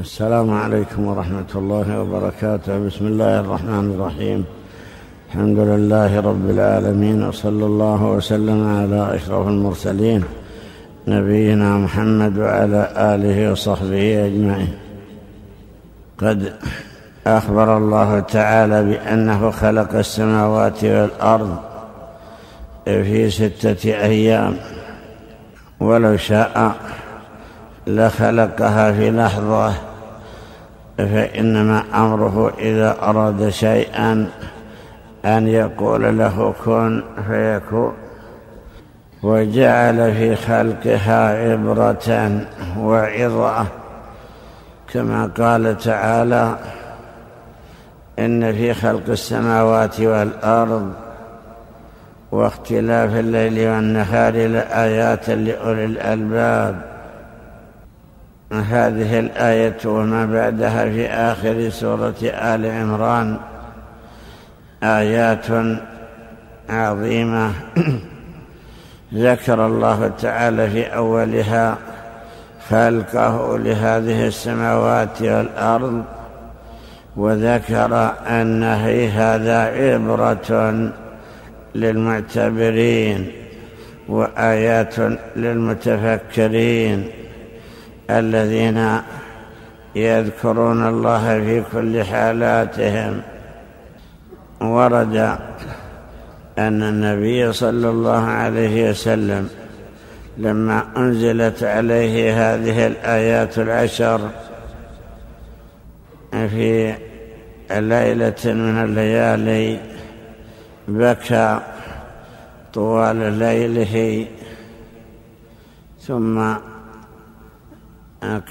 السلام عليكم ورحمة الله وبركاته. بسم الله الرحمن الرحيم. الحمد لله رب العالمين وصلى الله وسلم على أشرف المرسلين نبينا محمد وعلى آله وصحبه أجمعين. قد أخبر الله تعالى بأنه خلق السماوات والأرض في ستة أيام ولو شاء لخلقها في لحظة فإنما أمره إذا أراد شيئا أن يقول له كن فيكون وجعل في خلقها عبرة وعظة. كما قال تعالى إن في خلق السماوات والأرض واختلاف الليل والنهار لآيات لأولي الألباب. هذه الآية وما بعدها في آخر سورة آل عمران. آيات عظيمة. ذكر الله تعالى في أولها خلقه لهذه السماوات والأرض وذكر أن في هذا عبرة للمعتبرين وآيات للمتفكرين. الذين يذكرون الله في كل حالاتهم ورد أن النبي صلى الله عليه وسلم لما أنزلت عليه هذه الآيات العشر في ليلة من الليالي بكى طوال ليله ثم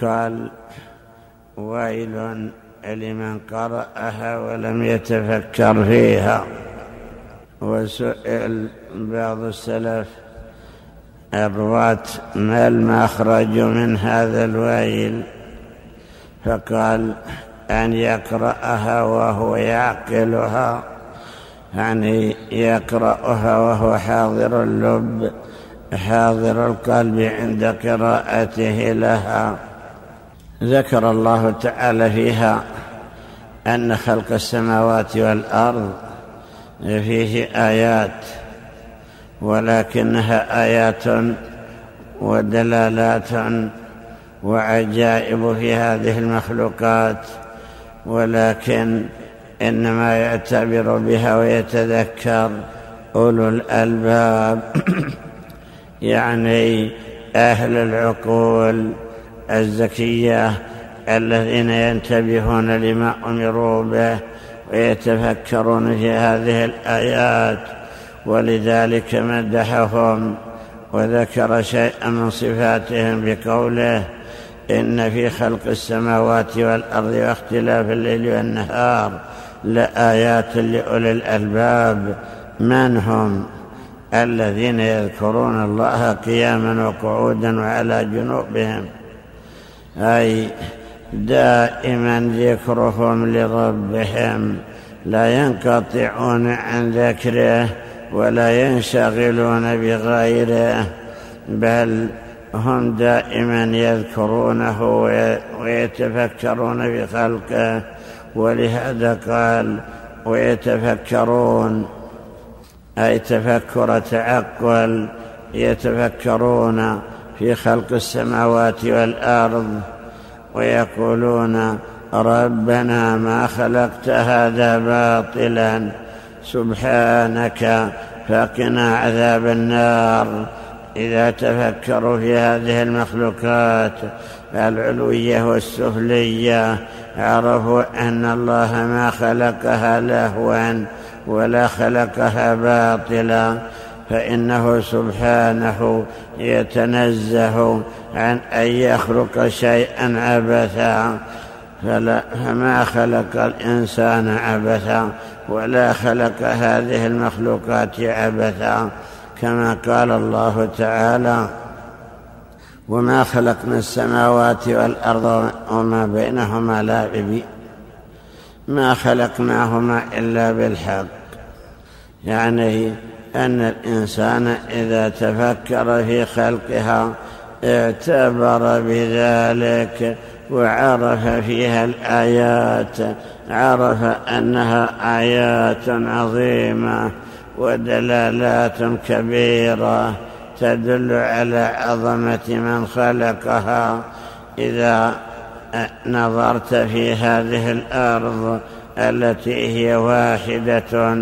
قال ويل لمن قرأها ولم يتفكر فيها. وسئل بعض السلف الرواة ما المخرج من هذا الويل؟ فقال أن يقرأها وهو يعقلها. يعني يقرأها وهو حاضر اللب. حاضر القلب عند قراءته لها. ذكر الله تعالى فيها أن خلق السماوات والأرض فيه آيات ولكنها آيات ودلالات وعجائب في هذه المخلوقات ولكن إنما يعتبر بها ويتذكر أولو الألباب. يعني أهل العقول الزكية الذين ينتبهون لما أمروا به ويتفكرون في هذه الآيات ولذلك مدحهم وذكر شيئا من صفاتهم بقوله إن في خلق السماوات والأرض واختلاف الليل والنهار لآيات لأولي الألباب من هم؟ الذين يذكرون الله قياما وقعودا وعلى جنوبهم. أي دائما ذكرهم لربهم. لا ينقطعون عن ذكره ولا ينشغلون بغيره بل هم دائما يذكرونه ويتفكرون بخلقه. ولهذا قال ويتفكرون أي تفكر تعقل يتفكرون في خلق السماوات والأرض ويقولون ربنا ما خلقت هذا باطلا سبحانك فقنا عذاب النار. إذا تفكروا في هذه المخلوقات العلوية والسفلية عرفوا أن الله ما خلقها لهوا. ولا خلقها باطلا فإنه سبحانه يتنزه عن أن يخلق شيئا عبثا. فلا فما خلق الإنسان عبثا ولا خلق هذه المخلوقات عبثا كما قال الله تعالى وما خلقنا السماوات والأرض وما بينهما لاعبين. ما خلقناهما إلا بالحق. يعني أن الإنسان إذا تفكر في خلقها اعتبر بذلك وعرف فيها الآيات عرف أنها آيات عظيمة ودلالات كبيرة تدل على عظمة من خلقها. إذا نظرت في هذه الأرض التي هي واحدة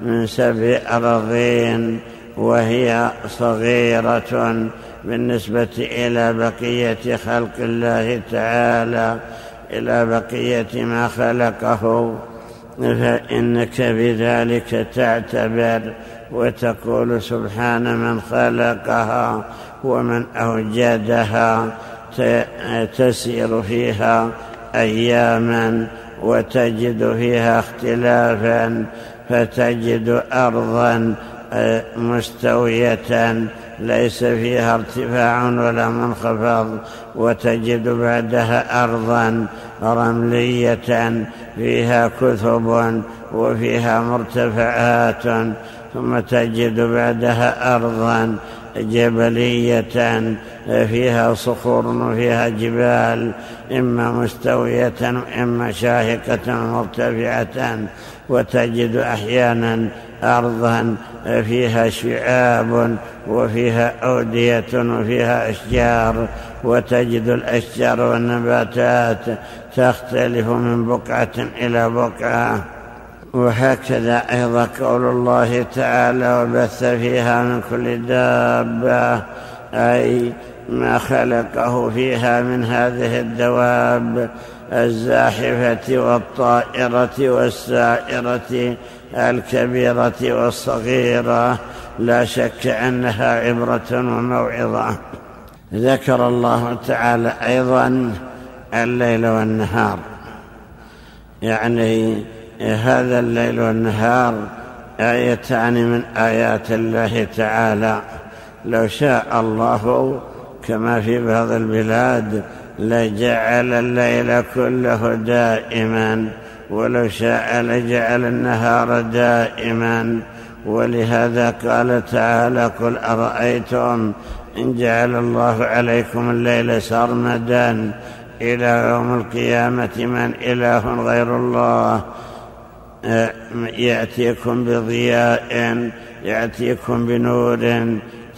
من سبع أراضين وهي صغيرة بالنسبة إلى بقية خلق الله تعالى إلى بقية ما خلقه. فإنك بذلك تعتبر وتقول سبحان من خلقها ومن أوجدها. تسير فيها أياما وتجد فيها اختلافا فتجد أرضا آه، مستوية ليس فيها ارتفاع ولا منخفض وتجد بعدها أرضا رملية فيها كثب وفيها مرتفعات ثم تجد بعدها أرضا جبلية فيها صخور وفيها جبال إما مستوية وإما شاهقة مرتفعة وتجد أحيانا أرضا فيها شعاب وفيها أودية وفيها أشجار وتجد الأشجار والنباتات تختلف من بقعة إلى بقعة. وهكذا أيضا قول الله تعالى وبث فيها من كل دابة أي ما خلقه فيها من هذه الدواب الزاحفة والطائرة والسائرة الكبيرة والصغيرة لا شك أنها عبرة وموعظة. ذكر الله تعالى أيضا الليل والنهار يعني هذا الليل والنهار آيتان من آيات الله تعالى. لو شاء الله كما في بعض البلاد لجعل الليل كله دائما ولو شاء لجعل النهار دائما. ولهذا قال تعالى قل أرأيتم إن جعل الله عليكم الليل سرمدا؟ إلى يوم القيامة من إله غير الله يأتيكم بضياء يأتيكم بنور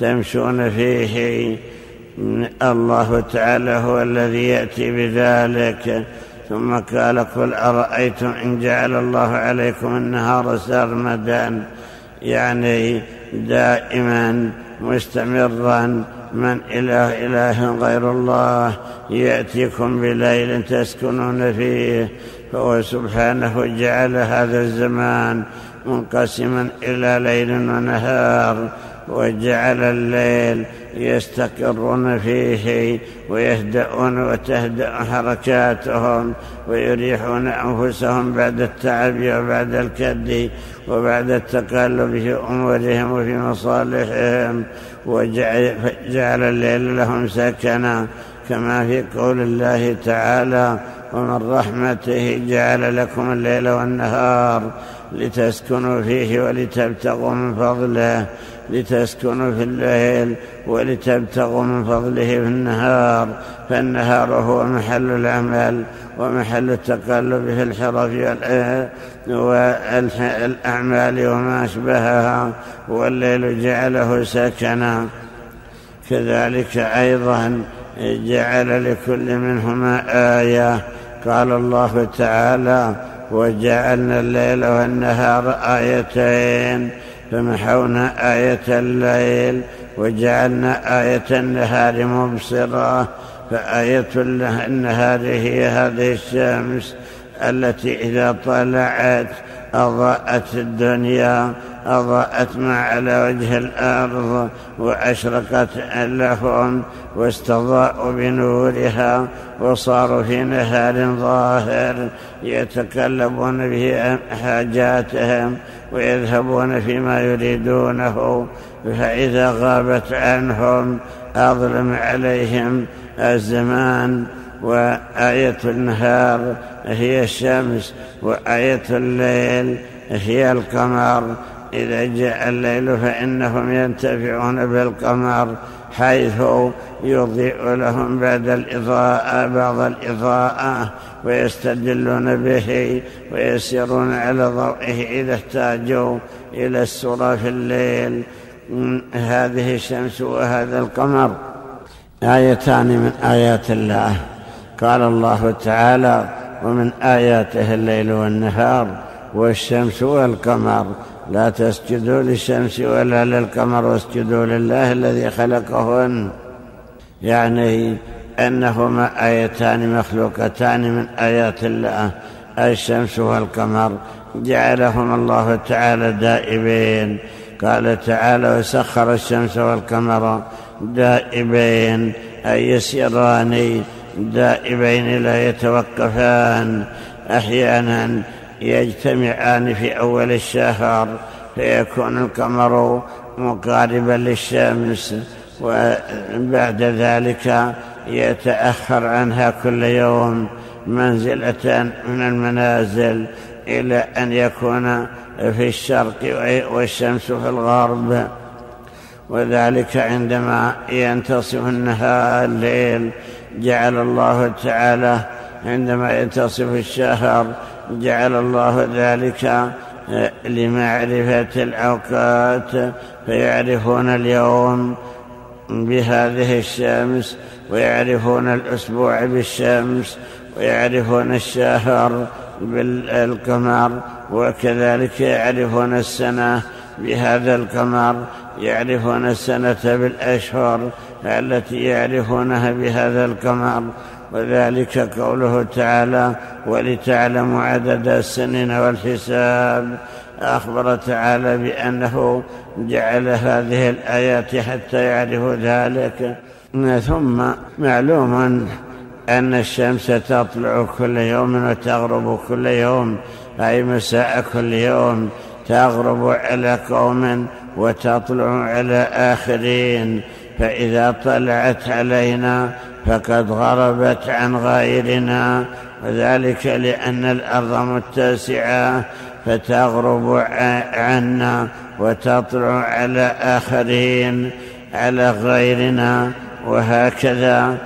تمشون فيه. الله تعالى هو الذي يأتي بذلك. ثم قال قل أرأيتم إن جعل الله عليكم النهار سرمدا يعني دائما مستمرا من إله إله غير الله يأتيكم بليل تسكنون فيه فهو سبحانه جعل هذا الزمان منقسما إلى ليل ونهار وجعل الليل يستقرون فيه ويهدؤون وتهدأ حركاتهم ويريحون أنفسهم بعد التعب وبعد الكد وبعد التقلب في أمورهم وفي مصالحهم. وجعل الليل لهم سكنا كما في قول الله تعالى ومن رحمته جعل لكم الليل والنهار لتسكنوا فيه ولتبتغوا من فضله. لتسكنوا في الليل ولتبتغوا من فضله في النهار فالنهار هو محل العمل ومحل التقلب في الحرف والأعمال وما أشبهها والليل جعله سكنا. كذلك أيضا جعل لكل منهما آية. قال الله تعالى وجعلنا الليل والنهار آيتين فمحونا آية الليل وجعلنا آية النهار مبصرة فآية النهار هي هذه الشمس التي إذا طلعت أضاءت الدنيا أضاءت ما على وجه الأرض وأشرقت لهم واستضاءوا بنورها وصاروا في نهار ظاهر يتكلمون به حاجاتهم. ويذهبون فيما يريدونه فإذا غابت عنهم أظلم عليهم الزمان. وآية النهار هي الشمس وآية الليل هي القمر. إذا جاء الليل فإنهم ينتفعون بالقمر. حيث يضيء لهم بعد الإضاءة بعض الإضاءة ويستدلون به ويسيرون على ضوئه إذا احتاجوا إلى السرى في الليل. هذه الشمس وهذا القمر. آيتان من آيات الله. قال الله تعالى ومن آياته الليل والنهار والشمس والقمر لا تسجدوا للشمس ولا للقمر واسجدوا لله الذي خلقهن. يعني أنهما آيتان مخلوقتان من آيات الله. الشمس والقمر. جعلهما الله تعالى دائبين. قال تعالى وسخر الشمس والقمر دائبين. أي يسيران دائبين لا يتوقفان. أحيانا يجتمعان في أول الشهر فيكون القمر مقاربا للشمس وبعد ذلك يتأخر عنها كل يوم منزلة من المنازل إلى أن يكون في الشرق والشمس في الغرب. وذلك عندما ينتصف النهار الليل جعل الله تعالى عندما ينتصف الشهر جعل الله ذلك آه، لمعرفة الأوقات فيعرفون اليوم بهذه الشمس ويعرفون الأسبوع بالشمس ويعرفون الشهر بالقمر وكذلك يعرفون السنة بهذا القمر يعرفون السنة بالأشهر التي يعرفونها بهذا القمر وذلك قوله تعالى ولتعلموا عدد السنين والحساب أخبر تعالى بأنه جعل هذه الآيات حتى يعرفوا ذلك. ثم معلوم أن الشمس تطلع كل يوم وتغرب كل يوم أي مساء كل يوم تغرب على قوم وتطلع على آخرين. فإذا طلعت علينا فقد غربت عن غيرنا وذلك لأن الأرض متسعة فتغرب عنا وتطلع على آخرين على غيرنا وهكذا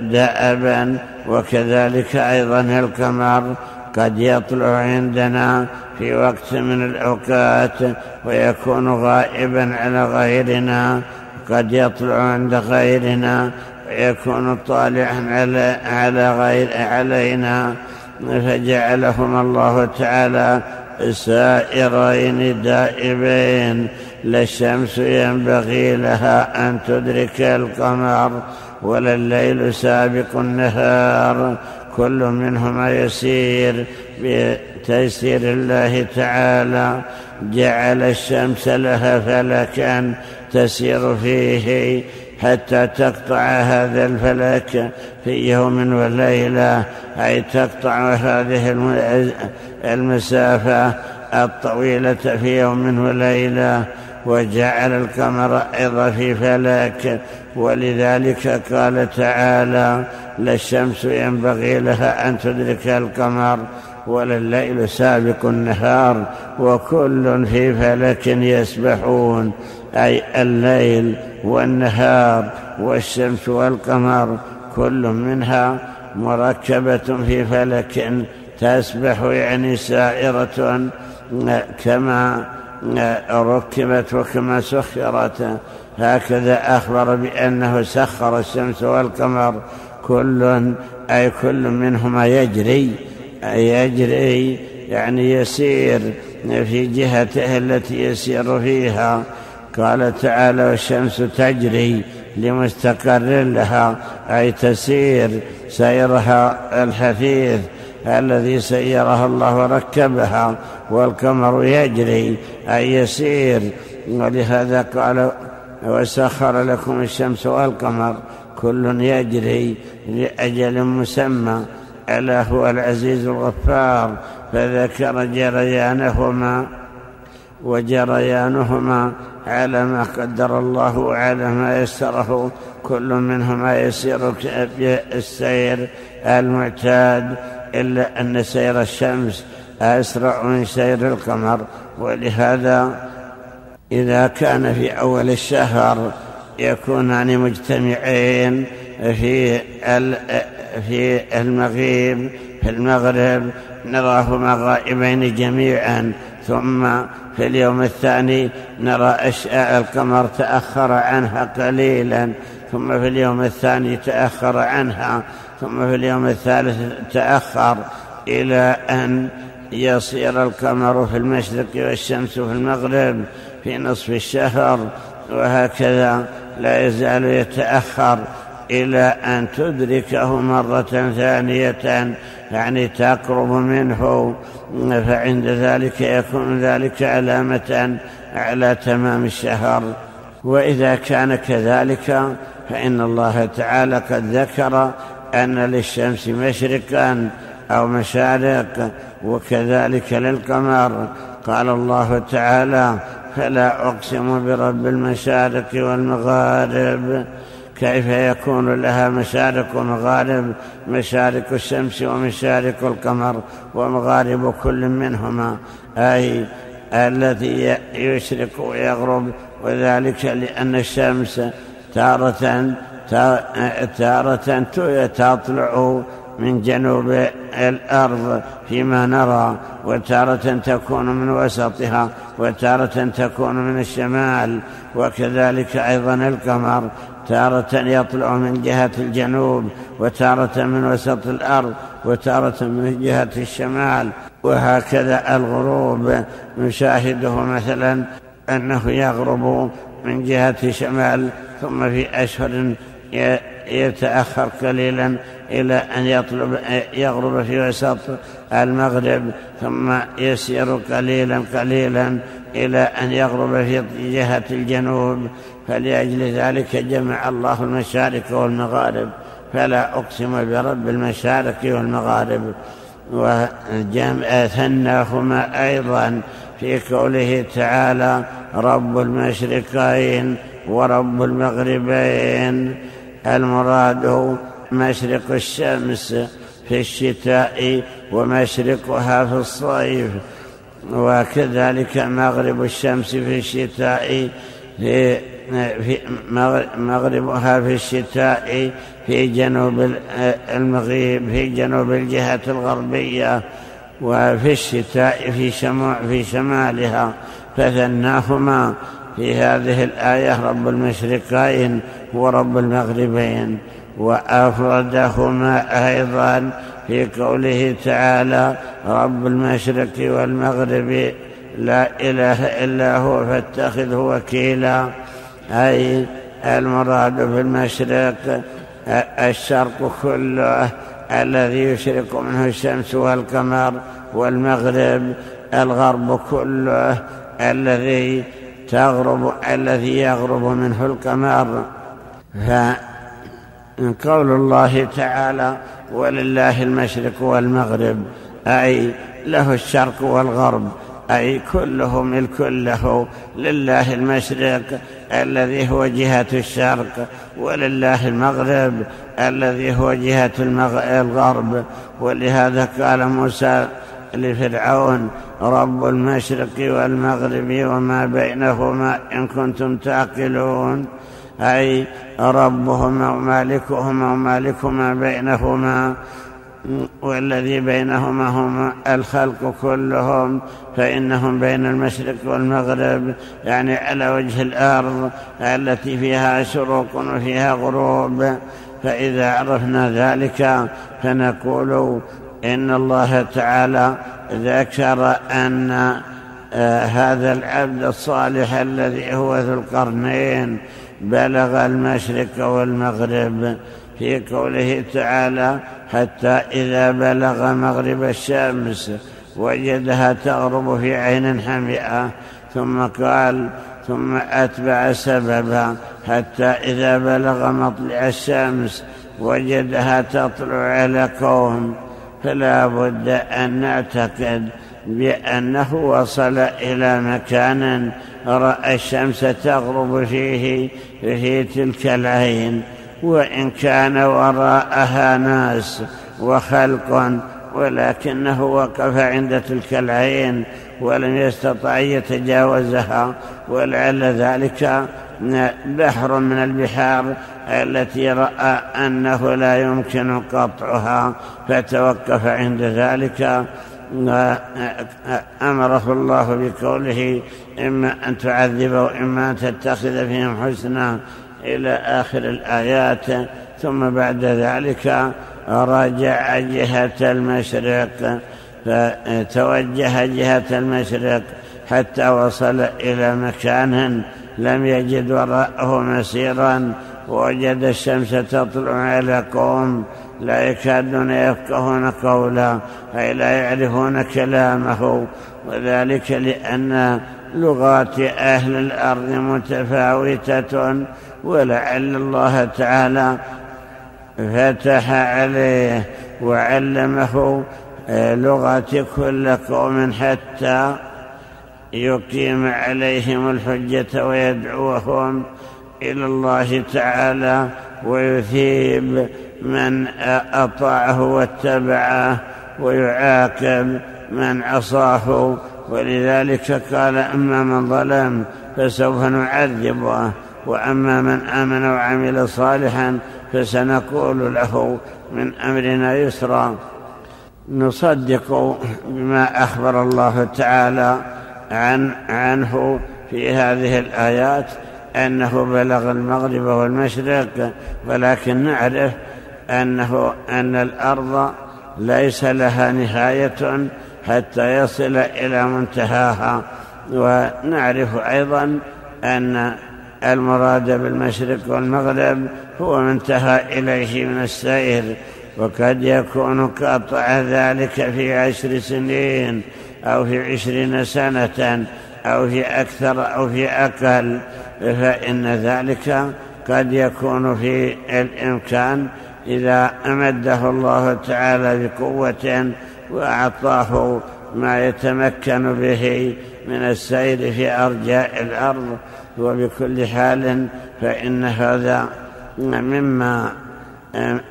دأبا وكذلك أيضا القمر قد يطلع عندنا في وقت من الأوقات ويكون غائبا على غيرنا قد يطلع عند غيرنا ويكون طالعا على على غير علينا فجعلهما الله تعالى سائرين دائبين. لا الشمس ينبغي لها أن تدرك القمر ولا الليل سابق النهار. كل منهما يسير بتيسير الله تعالى. جعل الشمس لها فلكا تسير فيه. حتى تقطع هذا الفلك في يوم وليلة أي تقطع هذه المسافة الطويلة في يوم وليلة وجعل القمر أيضا في فلك. ولذلك قال تعالى لا الشمس ينبغي لها أن تدرك القمر ولا الليل سابق النهار وكل في فلك يسبحون أي الليل والنهار والشمس والقمر كل منها مركبة في فلك تسبح يعني سائرة كما ركبت وكما سخرت. هكذا أخبر بأنه سخر الشمس والقمر كل أي كل منهما يجري يجري يعني يسير في جهته التي يسير فيها. قال تعالى والشمس تجري لمستقر لها أي تسير سيرها الحثيث الذي سيرها الله وركبها والقمر يجري أي يسير. ولهذا قال وسخر لكم الشمس والقمر كل يجري لأجل مسمى. ألا هو العزيز الغفار فذكر جريانهما. وجريانهما على ما قدر الله وعلى ما يسره. كل منهما يسير بالسير المعتاد إلا أن سير الشمس أسرع من سير القمر. ولهذا إذا كان في أول الشهر يكونان مجتمعين في في المغيب في المغرب نراهما غائبين جميعا. ثم في اليوم الثاني نرى أشعاع القمر تأخر عنها قليلا ثم في اليوم الثاني تأخر عنها ثم في اليوم الثالث تأخر إلى أن يصير القمر في المشرق والشمس في المغرب في نصف الشهر وهكذا لا يزال يتأخر. إلى أن تدركه مرة ثانية يعني تقرب منه فعند ذلك يكون ذلك علامة على تمام الشهر. وإذا كان كذلك فإن الله تعالى قد ذكر أن للشمس مشرقا أو مشارق وكذلك للقمر. قال الله تعالى فلا أقسم برب المشارق والمغارب كيف يكون لها مشارق ومغارب مشارق الشمس ومشارق القمر ومغارب كل منهما أي الذي يشرق ويغرب وذلك لأن الشمس تارة تارة تطلع من جنوب الأرض فيما نرى وتارة تكون من وسطها وتارة تكون من الشمال وكذلك أيضا القمر. تارة يطلع من جهة الجنوب وتارة من وسط الأرض وتارة من جهة الشمال. وهكذا الغروب. نشاهده مثلا أنه يغرب من جهة شمال ثم في أشهر يتأخر قليلا. إلى أن يطلب يغرب في وسط المغرب ثم يسير قليلا قليلا إلى أن يغرب في جهة الجنوب. فلأجل ذلك جمع الله المشارق والمغارب. فلا أقسم برب المشارق والمغارب. وجمع ثناهما أيضا في قوله تعالى رب المشرقين ورب المغربين. المراد مشرق الشمس في الشتاء ومشرقها في الصيف وكذلك مغرب الشمس في الشتاء في في مغربها في الشتاء في جنوب المغيب في جنوب الجهة الغربية وفي الشتاء في في شمالها. فثناهما في هذه الآية رب المشرقين ورب المغربين. وأفردهما أيضا في قوله تعالى رب المشرق والمغرب لا إله إلا هو فاتخذه وكيلا. أي المراد في المشرق الشرق كله الذي يشرق منه الشمس والقمر والمغرب الغرب كله الذي تغرب الذي يغرب منه القمر. فقول الله تعالى ولله المشرق والمغرب أي له الشرق والغرب أي كله ملك له لله المشرق الذي هو جهة الشرق ولله المغرب الذي هو جهة الغرب. ولهذا قال موسى لفرعون رب المشرق والمغرب وما بينهما إن كنتم تعقلون. أي ربهما ومالكهما ومالك ما بينهما والذي بينهما هم الخلق كلهم فإنهم بين المشرق والمغرب يعني على وجه الأرض التي فيها شروق وفيها غروب. فإذا عرفنا ذلك فنقول إن الله تعالى ذكر أن آه، هذا العبد الصالح الذي هو ذو القرنين بلغ المشرق والمغرب في قوله تعالى حتى إذا بلغ مغرب الشمس وجدها تغرب في عين حمئة ثم قال ثم أتبع سببا حتى إذا بلغ مطلع الشمس وجدها تطلع على قوم. فلا بد أن نعتقد بأنه وصل إلى مكان رأى الشمس تغرب فيه في تلك العين. وإن كان وراءها ناس وخلق ولكنه وقف عند تلك العين ولم يستطع يتجاوزها. ولعل ذلك بحر من البحار التي رأى أنه لا يمكن قطعها فتوقف عند ذلك. أمره الله بقوله إما أن تعذب وإما أن تتخذ فيهم حسنا إلى آخر الآيات. ثم بعد ذلك رجع جهة المشرق فتوجه جهة المشرق حتى وصل إلى مكان لم يجد وراءه مسيرا ووجد الشمس تطلع على قوم. لا يكادون يفقهون قولا أي لا يعرفون كلامه وذلك لأن لغات أهل الأرض متفاوتة ولعل الله تعالى فتح عليه وعلمه لغة كل قوم حتى يقيم عليهم الحجة ويدعوهم إلى الله تعالى ويثيب من أطاعه واتبعه ويعاقب من عصاه ولذلك قال أما من ظلم فسوف نعذبه وأما من آمن وعمل صالحا فسنقول له من أمرنا يسرا. نصدق بما أخبر الله تعالى عن عنه في هذه الآيات أنه بلغ المغرب والمشرق ولكن نعرف أنه أن الأرض ليس لها نهاية حتى يصل إلى منتهاها. ونعرف أيضا أن المراد بالمشرق والمغرب هو منتهى إليه من السير وقد يكون قطع ذلك في عشر سنين أو في عشرين سنة أو في أكثر أو في أقل. فإن ذلك قد يكون في الإمكان إذا أمده الله تعالى بقوة وأعطاه ما يتمكن به من السير في أرجاء الأرض وبكل حال فإن هذا مما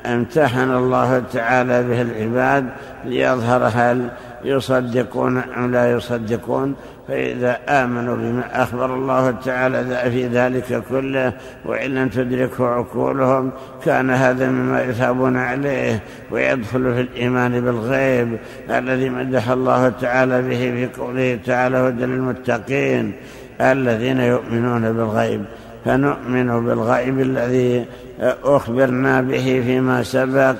امتحن الله تعالى به العباد ليظهر هل يصدقون أم لا يصدقون فإذا آمنوا بما أخبر الله تعالى في ذلك كله وإن لم تدركه عقولهم كان هذا مما يثابون عليه ويدخل في الإيمان بالغيب الذي مدح الله تعالى به في قوله تعالى هدى للمتقين الذين يؤمنون بالغيب فنؤمن بالغيب الذي أخبرنا به فيما سبق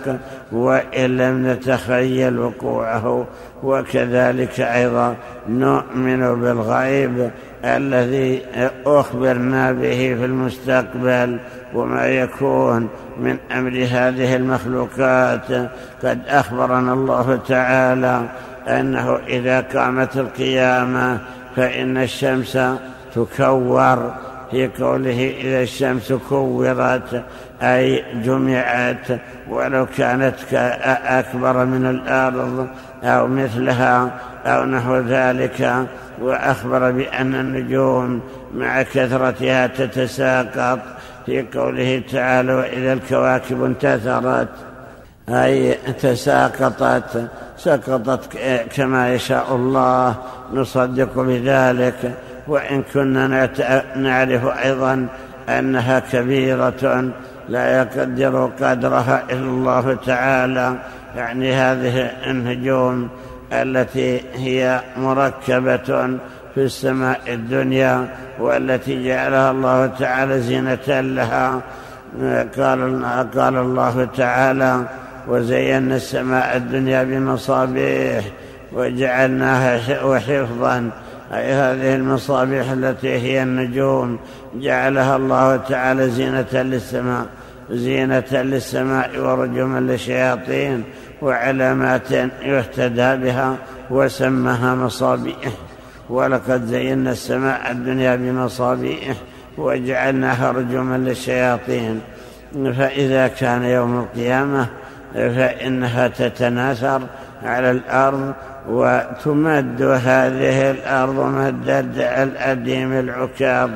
وإن لم نتخيل وقوعه. وكذلك أيضا نؤمن بالغيب الذي أخبرنا به في المستقبل وما يكون من أمر هذه المخلوقات. قد أخبرنا الله تعالى أنه إذا قامت القيامة فإن الشمس تكور في قوله إذا الشمس كورت أي جمعت ولو كانت أكبر من الأرض أو مثلها أو نحو ذلك وأخبر بأن النجوم مع كثرتها تتساقط في قوله تعالى وإذا الكواكب انتثرت أي تساقطت سقطت كما يشاء الله نصدق بذلك. وإن كنا نعرف أيضا أنها كبيرة لا يقدر قدرها إلا الله تعالى. يعني هذه النجوم التي هي مركبة في السماء الدنيا والتي جعلها الله تعالى زينة لها. قال, قال الله تعالى وزينا السماء الدنيا بمصابيح وجعلناها وحفظا أي هذه المصابيح التي هي النجوم جعلها الله تعالى زينة للسماء زينة للسماء ورجما للشياطين وعلامات يهتدى بها وسمها مصابيح. ولقد زينا السماء الدنيا بمصابيح وجعلناها رجما للشياطين. فإذا كان يوم القيامة فإنها تتناثر على الأرض وتمد هذه الأرض مد الأديم العكاظ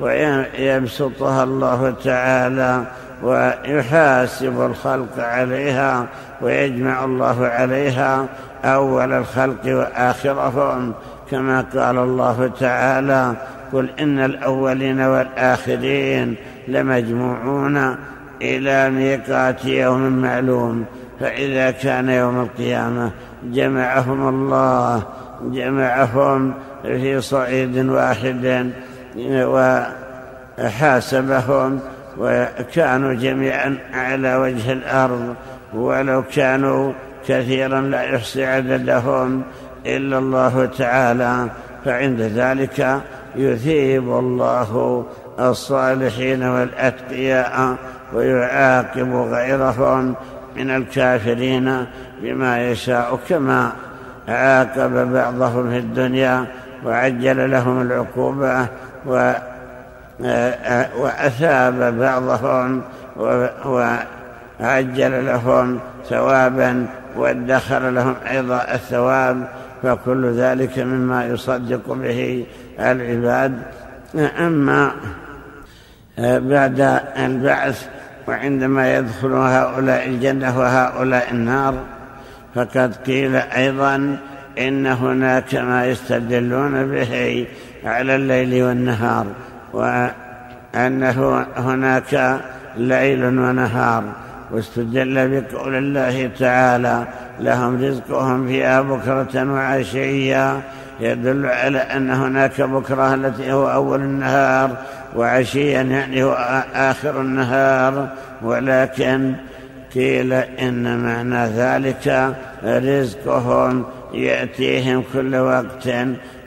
ويبسطها الله تعالى ويحاسب الخلق عليها ويجمع الله عليها أول الخلق وآخرهم. كما قال الله تعالى قل إن الأولين والآخرين لمجموعون إلى ميقات يوم معلوم فإذا كان يوم القيامة جمعهم الله جمعهم في صعيد واحد وحاسبهم وكانوا جميعا على وجه الأرض. ولو كانوا كثيرا لا يحصي عددهم إلا الله تعالى. فعند ذلك يثيب الله الصالحين والأتقياء ويعاقب غيرهم من الكافرين. بما يشاء كما عاقب بعضهم في الدنيا وعجل لهم العقوبة وأثاب بعضهم وعجل لهم ثوابا وادخر لهم أيضا الثواب فكل ذلك مما يصدق به العباد. أما بعد البعث وعندما يدخل هؤلاء الجنة وهؤلاء النار فقد قيل أيضا إن هناك ما يستدلون به على الليل والنهار وأنه هناك ليل ونهار واستدل بقول الله تعالى لهم رزقهم فيها بكرة وعشيا يدل على أن هناك بكرة التي هو أول النهار وعشيا يعني هو آخر النهار ولكن قيل إن معنى ذلك رزقهم يأتيهم كل وقت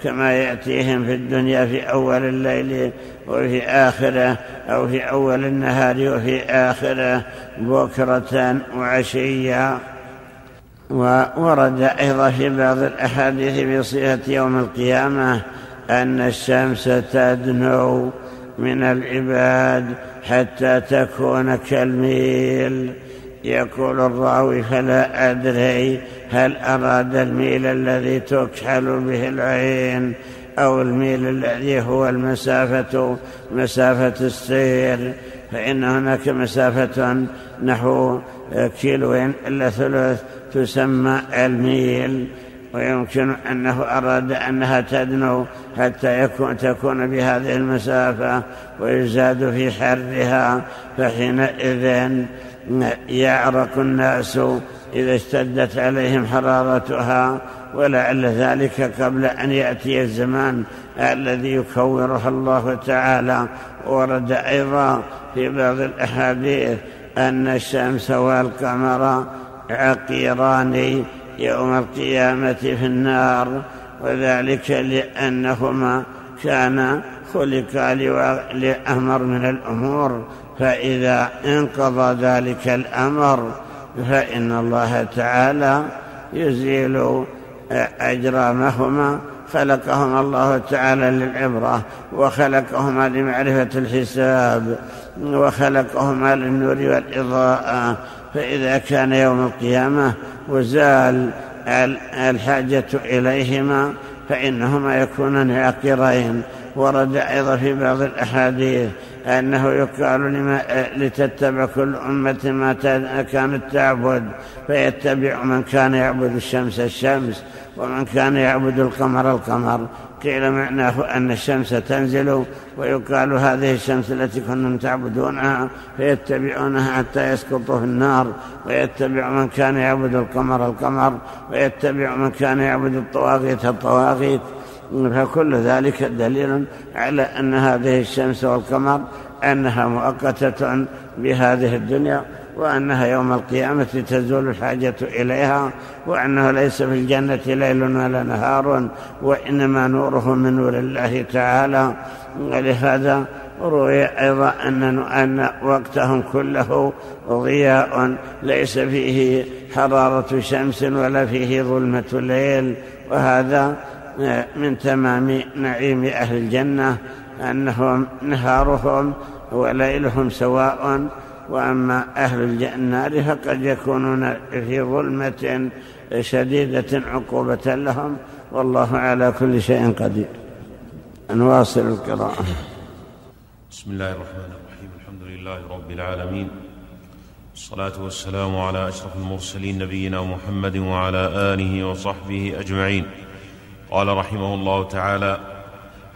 كما يأتيهم في الدنيا في أول الليل وفي آخرة أو في أول النهار وفي آخرة بكرة وعشيا وورد أيضا في بعض الأحاديث بصيغة يوم القيامة أن الشمس تدنو من العباد حتى تكون كالميل. يقول الراوي فلا أدري هل أراد الميل الذي تكحل به العين أو الميل الذي هو المسافة مسافة السير فإن هناك مسافة نحو كيلوين إلا ثلث تسمى الميل. ويمكن أنه أراد أنها تدنو حتى يكون تكون بهذه المسافة ويزاد في حرها فحينئذ يعرق الناس إذا اشتدت عليهم حرارتها ولعل ذلك قبل أن يأتي الزمان الذي يكورها الله تعالى. ورد أيضا في بعض الأحاديث أن الشمس والقمر عقيران يوم القيامة في النار وذلك لأنهما كان خلقا لأمر من الأمور فإذا انقضى ذلك الأمر فإن الله تعالى يزيل أجرامهما. خلقهما الله تعالى للعبرة وخلقهما لمعرفة الحساب وخلقهما للنور والإضاءة. فإذا كان يوم القيامة وزال الحاجة إليهما فإنهما يكونان عاقرين. ورد أيضا في بعض الأحاديث أنه يقال لما لتتبع كل أمة ما كانت تعبد فيتبع من كان يعبد الشمس الشمس ومن كان يعبد القمر القمر. قيل معناه أن الشمس تنزل ويقال هذه الشمس التي كنتم تعبدونها فيتبعونها حتى يسقطوا في النار. ويتبع من كان يعبد القمر القمر ويتبع من كان يعبد الطواغيت الطواغيت. فكل ذلك دليل على أن هذه الشمس والقمر أنها مؤقتة بهذه الدنيا وأنها يوم القيامة تزول الحاجة إليها وأنه ليس في الجنة ليل ولا نهار وإنما نوره من نور الله تعالى. ولهذا روي أيضا أن, أن وقتهم كله ضياء ليس فيه حرارة شمس ولا فيه ظلمة الليل وهذا من تمام نعيم أهل الجنة أنهم نهارهم وليلهم سواء وأما أهل النار فقد يكونون في ظلمة شديدة عقوبة لهم. والله على كل شيء قدير. نواصل القراءة. بسم الله الرحمن الرحيم. الحمد لله رب العالمين. الصلاة والسلام على أشرف المرسلين نبينا محمد وعلى آله وصحبه أجمعين. قال رحمه الله تعالى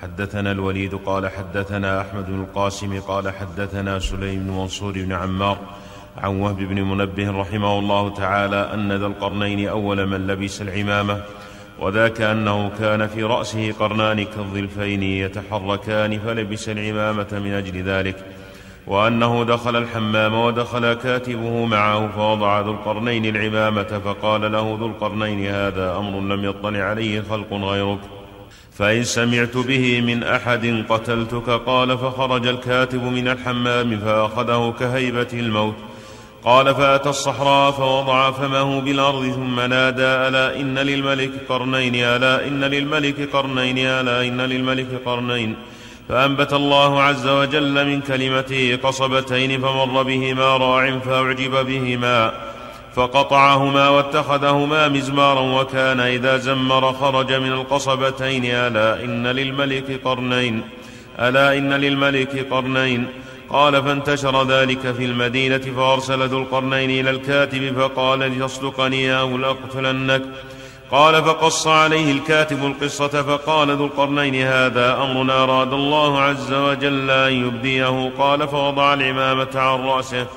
حدثنا الوليد قال حدثنا أحمد بن القاسم قال حدثنا سليم بن منصور بن عمار عن وهب بن منبه رحمه الله تعالى أن ذا القرنين أول من لبس العمامة وذاك أنه كان في رأسه قرنان كالظلفين يتحركان فلبس العمامة من أجل ذلك. وأنه دخل الحمام ودخل كاتبه معه فوضع ذو القرنين العمامة فقال له ذو القرنين هذا أمر لم يطلع عليه خلق غيرك. فإن سمعت به من أحد قتلتك قال فخرج الكاتب من الحمام فأخذه كهيبة الموت. قال فأتى الصحراء فوضع فمه بالأرض ثم نادى ألا إن للملك قرنين ألا إن للملك قرنين ألا إن للملك قرنين. فأنبت الله عز وجل من كلمته قصبتين فمر بهما راع فأعجب بهما فقطعهما واتخذهما مزمارا وكان إذا زمر خرج من القصبتين ألا إن للملك قرنين ألا إن للملك قرنين قال فانتشر ذلك في المدينة فأرسل ذو القرنين إلى الكاتب فقال لتصدقني أو لأقتلنك قال فقص عليه الكاتب القصة فقال ذو القرنين هذا أمر أراد الله عز وجل أن يبديه. قال فوضع العمامة عن رأسه.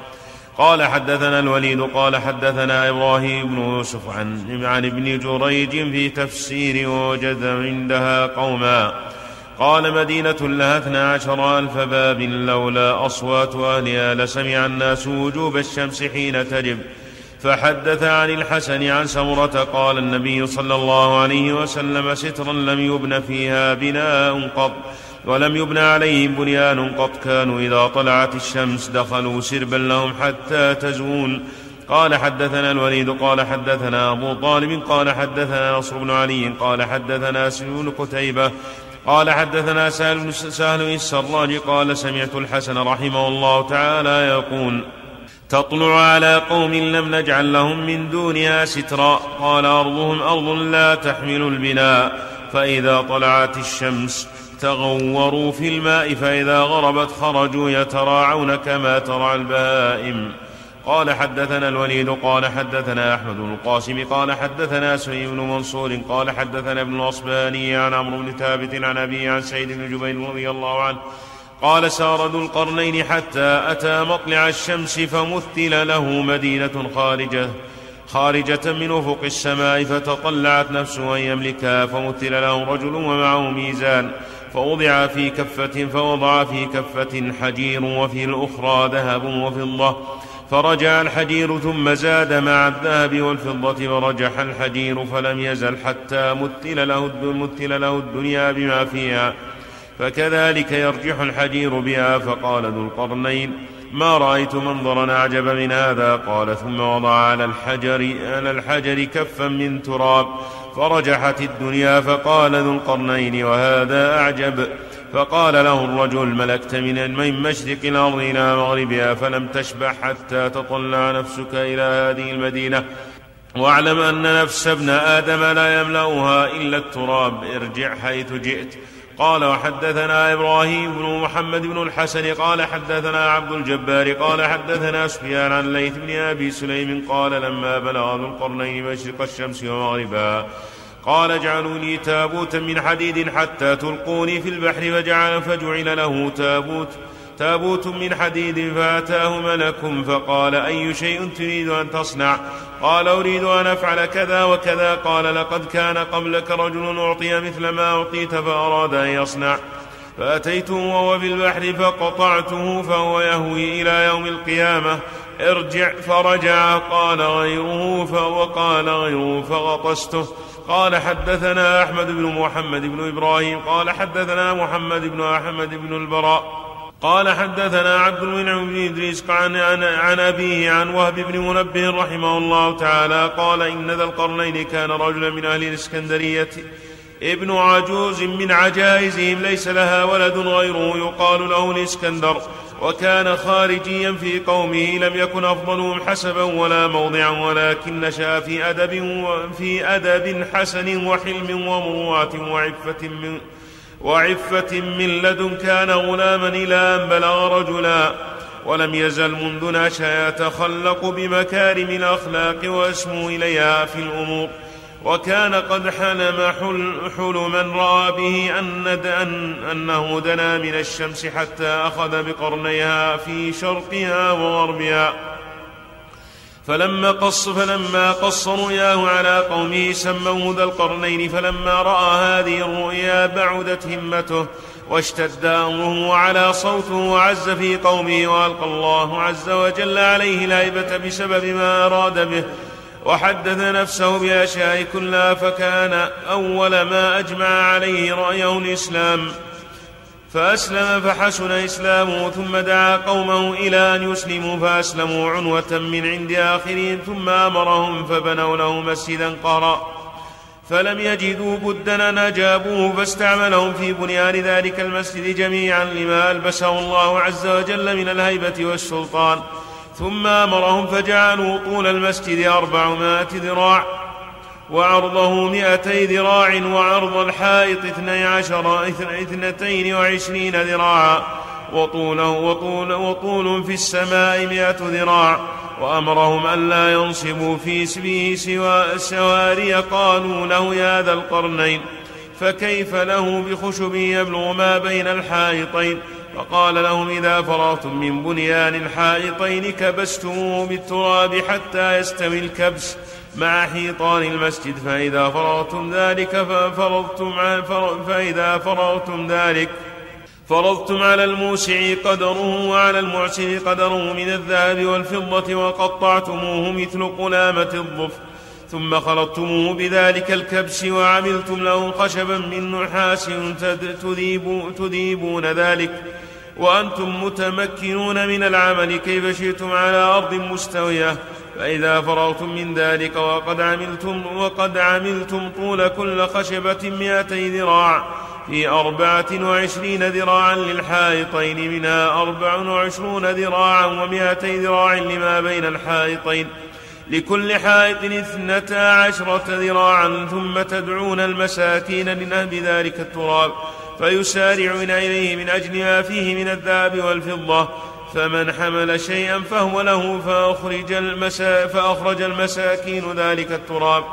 قال حدثنا الوليد قال حدثنا إبراهيم بن يوسف عن, عن ابن جريج في تفسير ووجد عندها قوما. قال مدينة لها اثنا عشر ألف باب لولا أصوات أهلها لسمع الناس وجوب الشمس حين تجب. فحدث عن الحسن عن سمرة قال النبي صلى الله عليه وسلم سترا لم يبن فيها بناء قط ولم يبنى عليهم بنيان قط. كانوا إذا طلعت الشمس دخلوا سربا لهم حتى تزول. قال حدثنا الوليد قال حدثنا أبو طالب قال حدثنا نصر بن علي قال حدثنا سلول قتيبة قال حدثنا سهل بن السراج قال سمعت الحسن رحمه الله تعالى يقول تطلع على قوم لم نجعل لهم من دونها سترا. قال أرضهم أرض لا تحمل البناء فإذا طلعت الشمس تغوروا في الماء فإذا غربت خرجوا يتراعون كما ترعى البهائم قال حدثنا الوليد قال حدثنا أحمد بن القاسم قال حدثنا سعيد بن منصور قال حدثنا ابن الأصباني عن عمرو بن ثابت عن أبي عن سعيد بن جبير رضي الله عنه قال سار ذو القرنين حتى أتى مطلع الشمس فمثل له مدينة خارجة خارجة من أفق السماء فتطلعت نفسه أن يملكها فمثل له رجل ومعه ميزان فوضع في كفة فوضع في كفة حجير وفي الأخرى ذهب وفضة. فرجع الحجير ثم زاد مع الذهب والفضة ورجح الحجير فلم يزل حتى مثل له, مثل له الدنيا بما فيها. فكذلك يرجح الحجير بها فقال ذو القرنين ما رأيت منظرا أعجب من هذا. قال ثم وضع على الحجر على الحجر كفا من تراب فرجحت الدنيا فقال ذو القرنين وهذا أعجب. فقال له الرجل ملكت من من مشرق الأرض إلى مغربها فلم تشبع حتى تطلع نفسك إلى هذه المدينة. واعلم أن نفس ابن آدم لا يملأها إلا التراب ارجع حيث جئت. قال وحدثنا إبراهيم بن محمد بن الحسن قال حدثنا عبد الجبار قال حدثنا سفيان عن ليث بن أبي سليم قال لما بلغ ذو القرنين مشرق الشمس ومغربها قال اجعلوا لي تابوتا من حديد حتى تلقوني في البحر فجعل فجعل له تابوت تابوت من حديد فأتاه ملك فقال أي شيء تريد أن تصنع؟ قال أريد أن أفعل كذا وكذا. قال لقد كان قبلك رجل أعطي مثل ما أعطيت فأراد أن يصنع. فأتيته وهو في البحر فقطعته فهو يهوي إلى يوم القيامة. ارجع فرجع. قال غيره فوقال غيره فغطسته. قال حدثنا أحمد بن محمد بن إبراهيم. قال حدثنا محمد بن أحمد بن البراء. قال حدثنا عبد المنعم بن إدريس عن عن, أبيه عن وهب بن منبه رحمه الله تعالى قال إن ذا القرنين كان رجلا من أهل الإسكندرية. ابن عجوز من عجائزهم ليس لها ولد غيره يقال له الإسكندر وكان خارجيا في قومه لم يكن أفضلهم حسبا ولا موضعا ولكن نشا في أدب في أدب حسن وحلم ومروءه وعفة من وعفة من لدن كان غلاما إلى أن بلغ رجلا ولم يزل منذ نشأ يتخلق بمكارم الأخلاق ويسمو إليها في الأمور. وكان قد حلم حل حلما رأى به أن أن أنه دنا من الشمس حتى أخذ بقرنيها في شرقها وغربها. فلما قص فلما قص رؤياه على قومه سموه ذا القرنين فلما رأى هذه الرؤيا بعدت همته واشتد أمره وعلى صوته وعز في قومه وألقى الله عز وجل عليه الهيبة بسبب ما أراد به وحدث نفسه بأشياء كلها فكان أول ما أجمع عليه رأيه الإسلام فأسلم فحسن إسلامه ثم دعا قومه إلى أن يسلموا فأسلموا عنوة من عند آخرهم ثم أمرهم فبنوا له مسجدا قرأ فلم يجدوا بدا أن أجابوه فاستعملهم في بنيان ذلك المسجد جميعا لما ألبسه الله عز وجل من الهيبة والسلطان. ثم أمرهم فجعلوا طول المسجد أربعمائة ذراع. وعرضه مئتي ذراع وعرض الحائط اثني عشر اثنتين وعشرين ذراعا. وطوله وطول, وطول في السماء مئة ذراع. وأمرهم ألا ينصبوا في اسمه سوى سواري قالوا له يا ذا القرنين. فكيف له بخشب يبلغ ما بين الحائطين؟ فقال لهم إذا فرغتم من بنيان الحائطين كبستموه بالتراب حتى يستوي الكبس. مع حيطان المسجد فإذا فرغتم ذلك ففرضتم فإذا فرغتم ذلك فرضتم على الموسع قدره وعلى المعسر قدره من الذهب والفضة وقطعتموه مثل قلامة الظفر ثم خلطتموه بذلك الكبس وعملتم له خشبا من نحاس تذيب تذيبون ذلك وأنتم متمكنون من العمل كيف شئتم على أرض مستوية. فإذا فرغتم من ذلك وقد عملتم وقد عملتم طول كل خشبة مئتي ذراع في أربعة وعشرين ذراعا للحائطين منها أربع وعشرون ذراعا ومائتي ذراع لما بين الحائطين. لكل حائط اثنتا عشرة ذراعا ثم تدعون المساكين لنهب ذلك التراب فيسارعون إليه من أجل ما فيه من الذهب والفضة. فمن حمل شيئا فهو له فأخرج, المسا فأخرج المساكين ذلك التراب.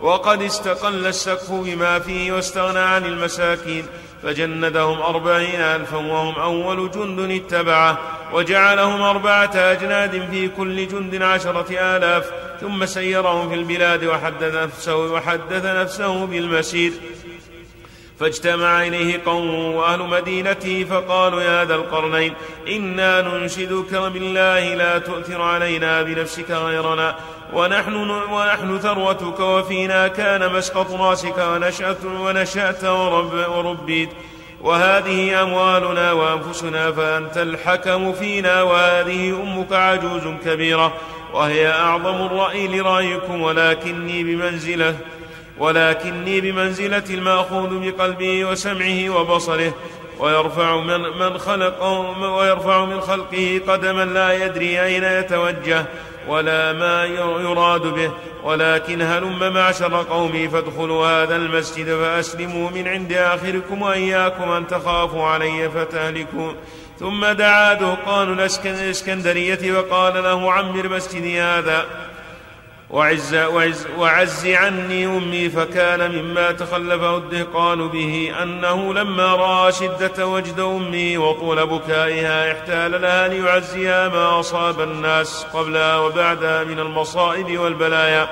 وقد استقل السقف بما فيه واستغنى عن المساكين فجندهم أربعين ألفا وهم أول جند اتبعه وجعلهم أربعة أجناد في كل جند عشرة آلاف ثم سيرهم في البلاد وحدث نفسه, وحدث نفسه بالمسير. فاجتمع إليه قوم وأهل مدينته فقالوا يا ذا القرنين إنا ننشدك بالله لا تؤثر علينا بنفسك غيرنا ونحن, ونحن ثروتك وفينا كان مسقط راسك ونشأت, ونشأت ورب وربيت وهذه أموالنا وأنفسنا فأنت الحكم فينا وهذه أمك عجوز كبيرة وهي أعظم الرأي لرأيكم ولكني بمنزلة ولكني بمنزلة المأخوذ بقلبه وسمعه وبصره ويرفع من, من خلق ويرفع من خلقه قدما لا يدري أين يتوجه ولا ما يراد به. ولكن هلم معشر قومي فادخلوا هذا المسجد فأسلموا من عند آخركم وإياكم أن تخافوا علي فتهلكوا. ثم دعا دهقان الإسكندرية وقال له عمر مسجدي هذا. وعز, وعز, وعز عني أمي فكان مما تخلفه الدهقان به أنه لما رأى شدة وجد أمي وطول بكائها احتال لها ليعزيها ما أصاب الناس قبلها وبعدها من المصائب والبلايا.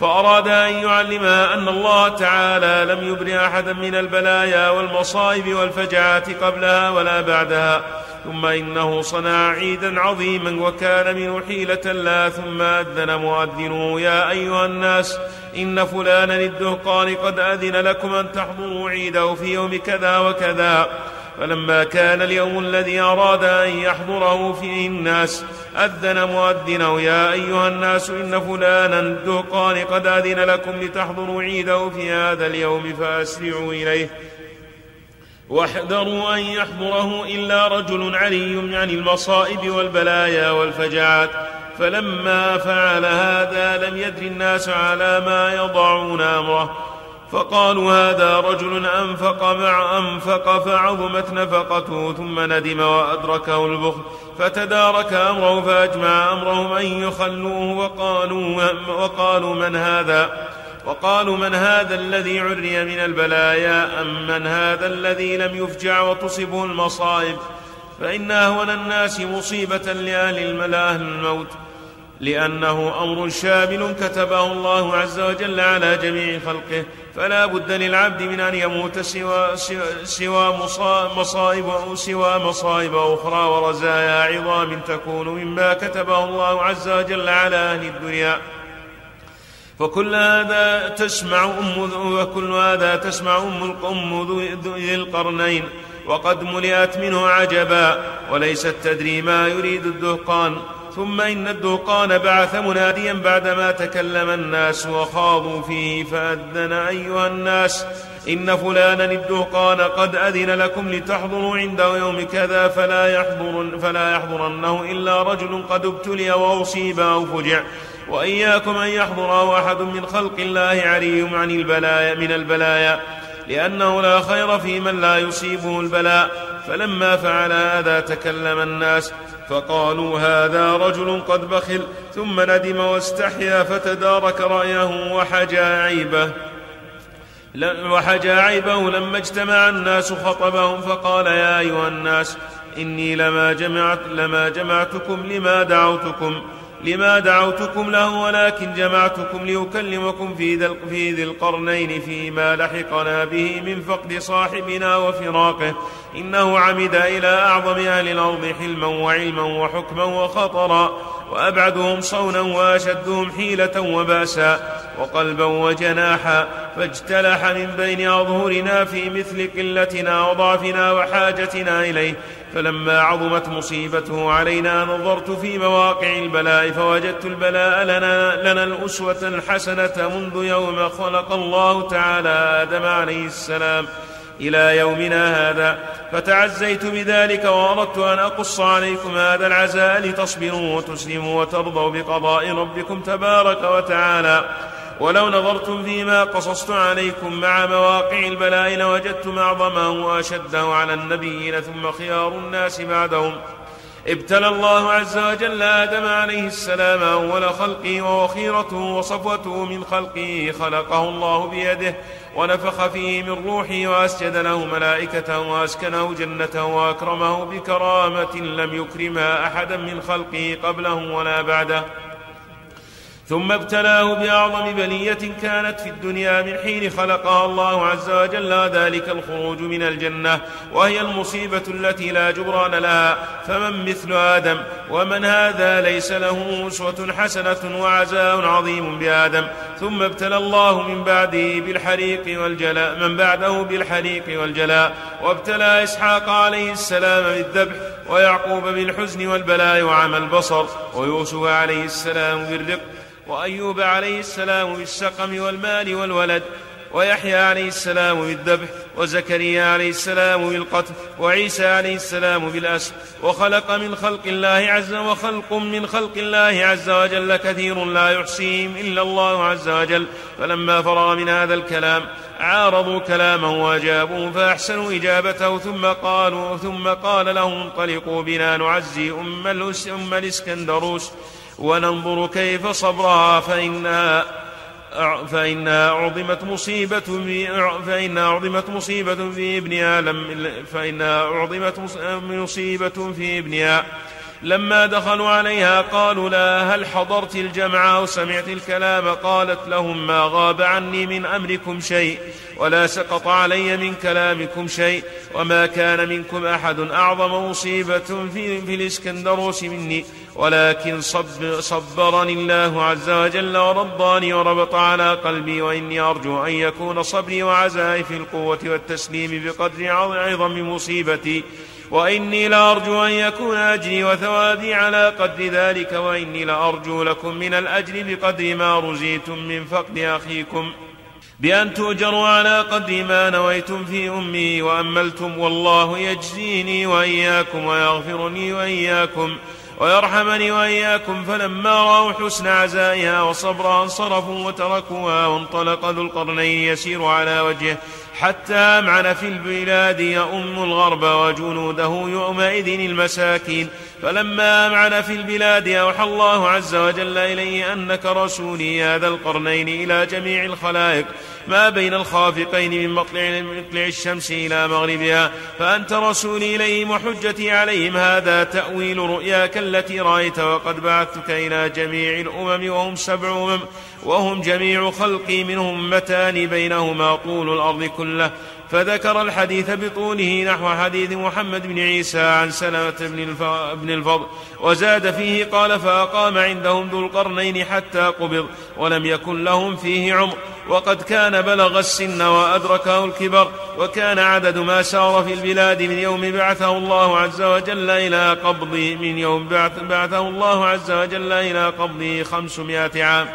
فأراد أن يعلمها أن الله تعالى لم يبر أحدا من البلايا والمصائب والفجعات قبلها ولا بعدها. ثم إنه صنع عيدا عظيما وكان منه حيلة لا ثم أذن مؤذن يا أيها الناس إن فلانا الدهقان قد أذن لكم أن تحضروا عيده في يوم كذا وكذا فلما كان اليوم الذي أراد أن يحضره فيه الناس أذن مؤذن يا أيها الناس إن فلانا الدهقان قد أذن لكم لتحضروا عيده في هذا اليوم فأسرعوا إليه. واحذروا أن يحضره إلا رجل علي عن المصائب والبلايا والفجعات فلما فعل هذا لم يدر الناس على ما يضعون أمره. فقالوا هذا رجل أنفق مع أنفق فعظمت نفقته ثم ندم وأدركه البخل. فتدارك أمره فأجمع أمرهم أن يخلوه وقالوا, وقالوا من هذا؟ وقالوا من هذا الذي عري من البلايا أم من هذا الذي لم يفجع وتصبه المصائب؟ فإن أهون الناس مصيبة لأهل الملاهل الموت لأنه أمر شامل كتبه الله عز وجل على جميع خلقه فلا بد للعبد من أن يموت سوى, سوى مصائب أو سوى مصائب أخرى ورزايا عظام تكون مما كتبه الله عز وجل على أهل الدنيا. فكل هذا تسمع أم وكل هذا تسمع أم القم ذي القرنين وقد ملئت منه عجبا وليست تدري ما يريد الدهقان ثم إن الدهقان بعث مناديا بعدما تكلم الناس وخاضوا فيه فأذن أيها الناس إن فلانا الدهقان قد أذن لكم لتحضروا عنده يوم كذا فلا يحضر فلا يحضرنه إلا رجل قد ابتلي وأصيب أو فجع. وإياكم أن يحضره أحد من خلق الله عري عن البلايا من البلايا لأنه لا خير في من لا يصيبه البلاء. فلما فعل هذا تكلم الناس فقالوا هذا رجل قد بخل ثم ندم واستحيا فتدارك رأيه وحجى عيبه وحجى عيبه لما اجتمع الناس خطبهم فقال يا أيها الناس إني لما جمعت لما جمعتكم لما دعوتكم. لما دعوتكم له ولكن جمعتكم لأكلمكم في ذي, في ذي القرنين فيما لحقنا به من فقد صاحبنا وفراقه. إنه عمد إلى أعظم أهل الأرض حلما وعلما وحكما وخطرا وأبعدهم صونا وأشدهم حيلة وبأسا وقلبا وجناحا فاجتلح من بين أظهرنا في مثل قلتنا وضعفنا وحاجتنا إليه. فلما عظمت مصيبته علينا نظرت في مواقع البلاء فوجدت البلاء لنا, لنا الأسوة الحسنة منذ يوم خلق الله تعالى آدم عليه السلام إلى يومنا هذا. فتعزيت بذلك وأردت أن أقص عليكم هذا العزاء لتصبروا وتسلموا وترضوا بقضاء ربكم تبارك وتعالى. ولو نظرتم فيما قصصت عليكم مع مواقع البلاء لوجدتم أعظمه وأشده على النبيين ثم خيار الناس بعدهم. ابتلى الله عز وجل آدم عليه السلام أول خلقه ووخيرته وصفوته من خلقه خلقه الله بيده ونفخ فيه من روحه وأسجد له ملائكته وأسكنه جنته وأكرمه بكرامة لم يكرمها أحدا من خلقه قبله ولا بعده. ثم ابتلاه بأعظم بليه كانت في الدنيا من حين خلقها الله عز وجل ذلك الخروج من الجنة وهي المصيبة التي لا جبران لها. فمن مثل آدم؟ ومن هذا ليس له أسوة حسنة وعزاء عظيم بآدم. ثم ابتلى الله من بعده بالحريق والجلاء من بعده بالحريق والجلاء. وابتلى إسحاق عليه السلام بالذبح ويعقوب بالحزن والبلاء وعمى البصر ويوسف عليه السلام بالرق. وأيوب عليه السلام بالسقم والمال والولد ويحيى عليه السلام بالذبح وزكريا عليه السلام بالقتل وعيسى عليه السلام بالأسر. وخلق من خلق الله عز وخلق من خلق الله عز وجل كثير لا يحصيهم إلا الله عز وجل. فلما فرغ من هذا الكلام عارضوا كلامه وأجابوه فأحسنوا إجابته ثم قالوا ثم قال لهم انطلقوا بنا نعزي أم, أم الإسكندروس. وننظر كيف صبرها فإنها فإنها عظمت مصيبة فإنها عظمت مصيبة في ابنها لم فإنها عظمت مصيبة في ابنها لما دخلوا عليها قالوا لا هل حضرت الجمع أو سمعت الكلام؟ قالت لهم ما غاب عني من أمركم شيء ولا سقط علي من كلامكم شيء وما كان منكم أحد أعظم مصيبة في, في الإسكندروس مني ولكن صب صبرني الله عز وجل ورضاني وربط على قلبي وإني أرجو أن يكون صبري وعزائي في القوة والتسليم بقدر عظم مصيبتي. وإني لأرجو أن يكون أجري وثوابي على قدر ذلك وإني لأرجو لكم من الأجر بقدر ما رزيتم من فقد أخيكم. بأن تؤجروا على قدر ما نويتم في أمي وأملتم والله يجزيني وإياكم ويغفرني وإياكم ويرحمني وإياكم. فلما رأوا حسن عزائها وصبرها انصرفوا وتركوها وانطلق ذو القرنين يسير على وجهه. حتى أمعن في البلاد يؤم الغرب وجنوده يومئذ المساكين. فلما أمعن في البلاد أوحى الله عز وجل إليه أنك رسولي يا ذا القرنين إلى جميع الخلائق ما بين الخافقين من مطلع, مطلع الشمس إلى مغربها. فأنت رسولي إليهم وحجتي عليهم هذا تأويل رؤياك التي رأيت وقد بعثتك إلى جميع الأمم وهم سبع أمم. وهم جميع خلقي منهم أمتان بينهما طول الأرض كله. فذكر الحديث بطوله نحو حديث محمد بن عيسى عن سلمة بن الفضل. وزاد فيه قال فأقام عندهم ذو القرنين حتى قبض ولم يكن لهم فيه عمر. وقد كان بلغ السن وأدركه الكبر. وكان عدد ما سار في البلاد من يوم بعثه الله عز وجل إلى قبضه من يوم بعثه الله عز وجل إلى قبضه خمسمائة عام.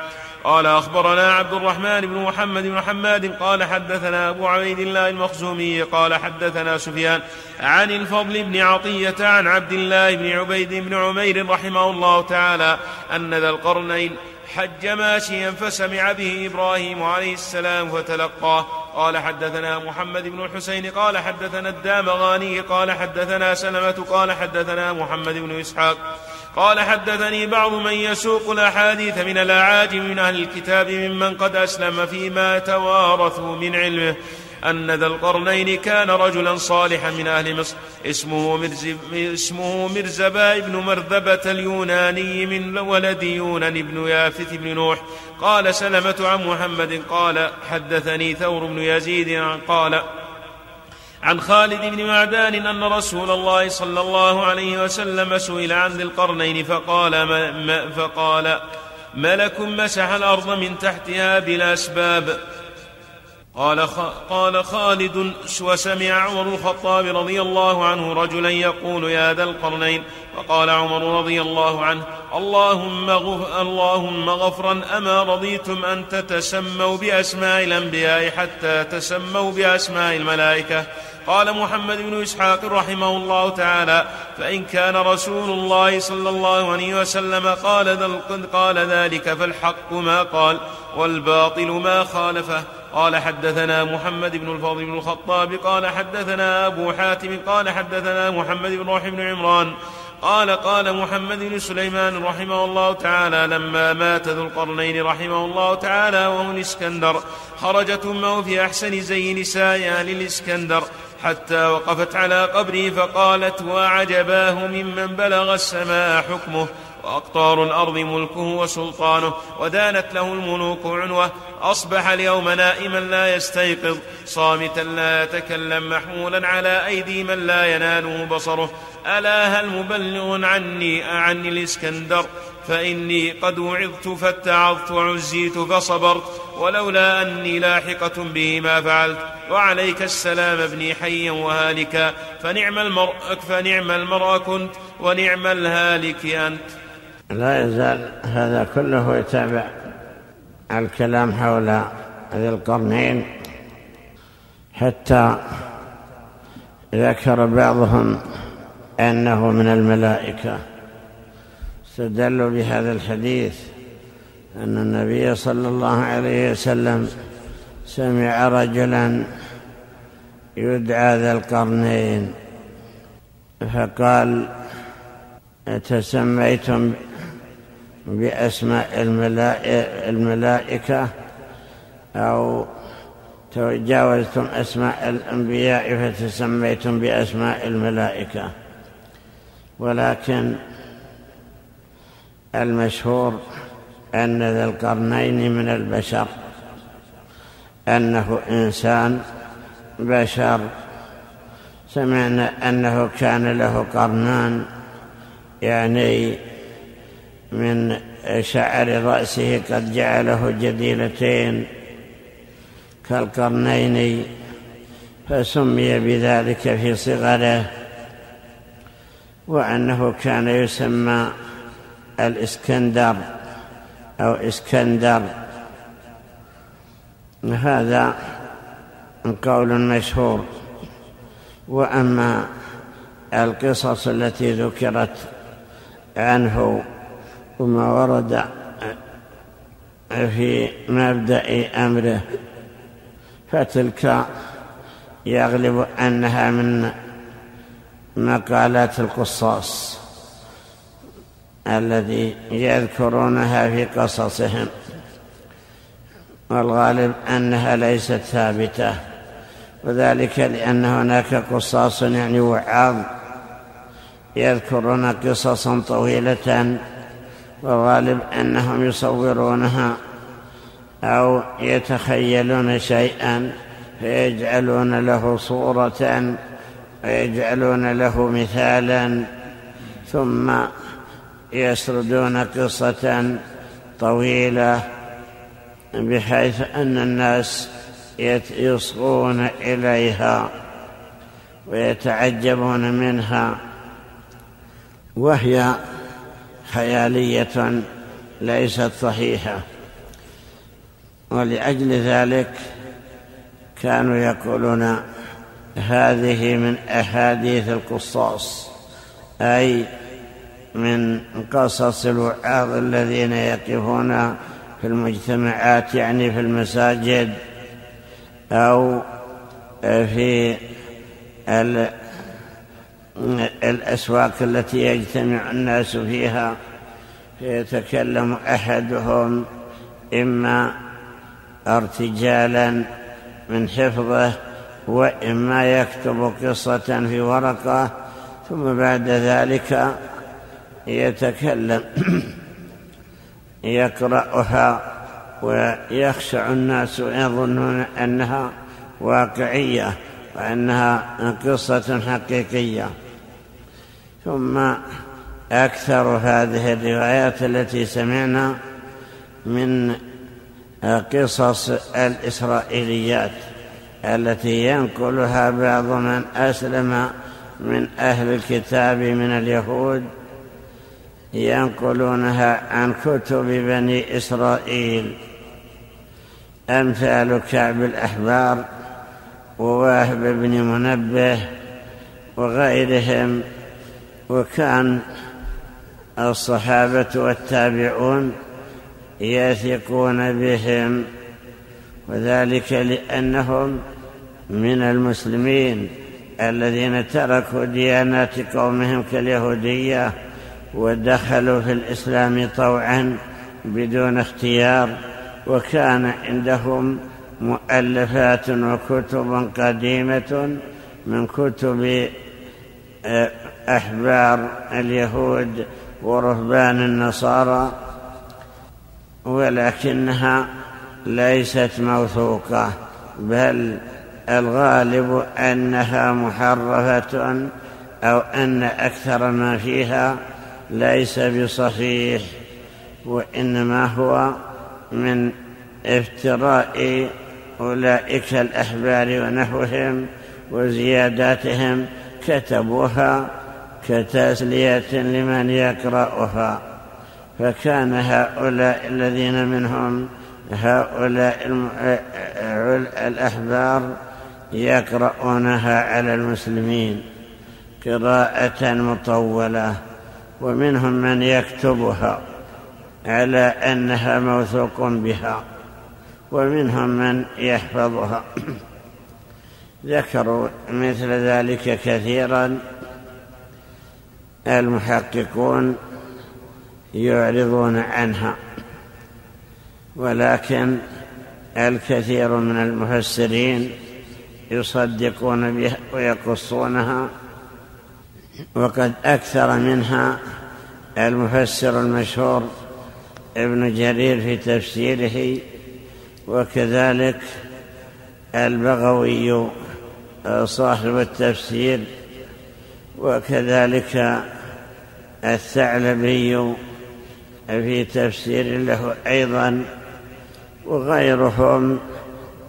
قال أخبرنا عبد الرحمن بن محمد بن حماد قال حدثنا أبو عبيد الله المخزومي قال حدثنا سفيان عن الفضل بن عطية عن عبد الله بن عبيد بن عمير رحمه الله تعالى أن ذا القرنين حج ماشيا فسمع به إبراهيم عليه السلام فتلقاه قال حدثنا محمد بن الحسين قال حدثنا الدامغاني قال حدثنا سلمة قال حدثنا محمد بن إسحاق. قال حدثني بعض من يسوق الأحاديث من الأعاجم من أهل الكتاب ممن قد أسلم فيما توارثوا من علمه أن ذا القرنين كان رجلا صالحا من أهل مصر. اسمه, مرز اسمه مرزبا بن مرذبة اليوناني من ولد يونان بن يافث بن نوح. قال سلمة عن محمد قال حدثني ثور بن يزيد قال عن خالد بن معدان أن رسول الله صلى الله عليه وسلم سئل عن ذي القرنين فقال, ما فقال ملك مسح الأرض من تحتها بلا أسباب قال, قال خالد وسمع عمر الخطاب رضي الله عنه رجلا يقول يا ذا القرنين فقال عمر رضي الله عنه اللهم, غف اللهم غفرا أما رضيتم أن تتسموا بأسماء الأنبياء حتى تسموا بأسماء الملائكة. قال محمد بن إسحاق رحمه الله تعالى فإن كان رسول الله صلى الله عليه وسلم قال, قال ذلك فالحق ما قال والباطل ما خالفه. قال حدثنا محمد بن الفضل بن الخطاب قال حدثنا أبو حاتم قال حدثنا محمد بن روح بن عمران قال قال محمد بن سليمان رحمه الله تعالى لما مات ذو القرنين رحمه الله تعالى وهو الإسكندر خرجت أمه في أحسن زي نساء أهل الاسكندر حتى وقفت على قبره فقالت وعجباه ممن بلغ السماء حكمه. واقطار الأرض ملكه وسلطانه ودانت له الملوك عنوة. أصبح اليوم نائما لا يستيقظ صامتا لا يتكلم محمولا على أيدي من لا يناله بصره. ألا هل مبلغ عني؟ عني الإسكندر. فإني قد وعظت فاتعظت وعزيت فصبرت ولولا أني لاحقة به ما فعلت. وعليك السلام ابني حيا وهالكا. فنعم المرء فنعم المرء كنت ونعم الهالك أنت. لا يزال هذا كله يتابع الكلام حول ذي القرنين حتى ذكر بعضهم أنه من الملائكة. استدلوا بهذا الحديث أن النبي صلى الله عليه وسلم سمع رجلا يدعى ذا القرنين فقال تسميتم بأسماء الملائكة أو تجاوزتم أسماء الأنبياء فتسميتم بأسماء الملائكة. ولكن المشهور أن ذا القرنين من البشر أنه إنسان بشر. سمعنا أنه كان له قرنان يعني من شعر رأسه قد جعله جديلتين كالقرنين فسمي بذلك في صغره وأنه كان يسمى الإسكندر أو إسكندر. هذا قول مشهور. وأما القصص التي ذكرت عنه وما ورد في مبدأ أمره فتلك يغلب أنها من مقالات القصاص الذي يذكرونها في قصصهم والغالب أنها ليست ثابتة وذلك لأن هناك قصاص يعني وعاظ يذكرون قصصا طويلة والغالب أنهم يصورونها أو يتخيلون شيئا فيجعلون له صورة ويجعلون له مثالا ثم يسردون قصة طويلة بحيث أن الناس يصغون إليها ويتعجبون منها. وهي خيالية ليست صحيحة. ولأجل ذلك كانوا يقولون هذه من أحاديث القصاص أي من قصص الوعاظ الذين يقفون في المجتمعات يعني في المساجد أو في الأسواق التي يجتمع الناس فيها فيتكلم أحدهم إما ارتجالا من حفظه وإما يكتب قصة في ورقة ثم بعد ذلك يتكلم يقرأها ويخشع الناس ويظنون أنها واقعية وأنها قصة حقيقية. ثم أكثر هذه الروايات التي سمعنا من قصص الإسرائيليات التي ينقلها بعض من أسلم من أهل الكتاب من اليهود ينقلونها عن كتب بني إسرائيل. أمثال كعب الأحبار وواهب بن منبه وغيرهم وكان الصحابة والتابعون يثقون بهم وذلك لأنهم من المسلمين الذين تركوا ديانات قومهم كاليهودية ودخلوا في الإسلام طوعا بدون اختيار وكان عندهم مؤلفات وكتب قديمة من كتب أحبار اليهود ورهبان النصارى ولكنها ليست موثوقة بل الغالب أنها محرفة أو أن أكثر ما فيها ليس بصحيح وإنما هو من افتراء أولئك الأحبار ونحوهم وزياداتهم كتبوها كتسلية لمن يقرأها فكان هؤلاء الذين منهم هؤلاء الأحبار يقرؤونها على المسلمين قراءة مطولة ومنهم من يكتبها على أنها موثوق بها ومنهم من يحفظها. ذكروا مثل ذلك كثيرا. المحققون يعرضون عنها. ولكن الكثير من المفسرين يصدقون بها ويقصونها وقد أكثر منها المفسر المشهور ابن جرير في تفسيره وكذلك البغوي صاحب التفسير وكذلك الثعلبي في تفسير له أيضا وغيرهم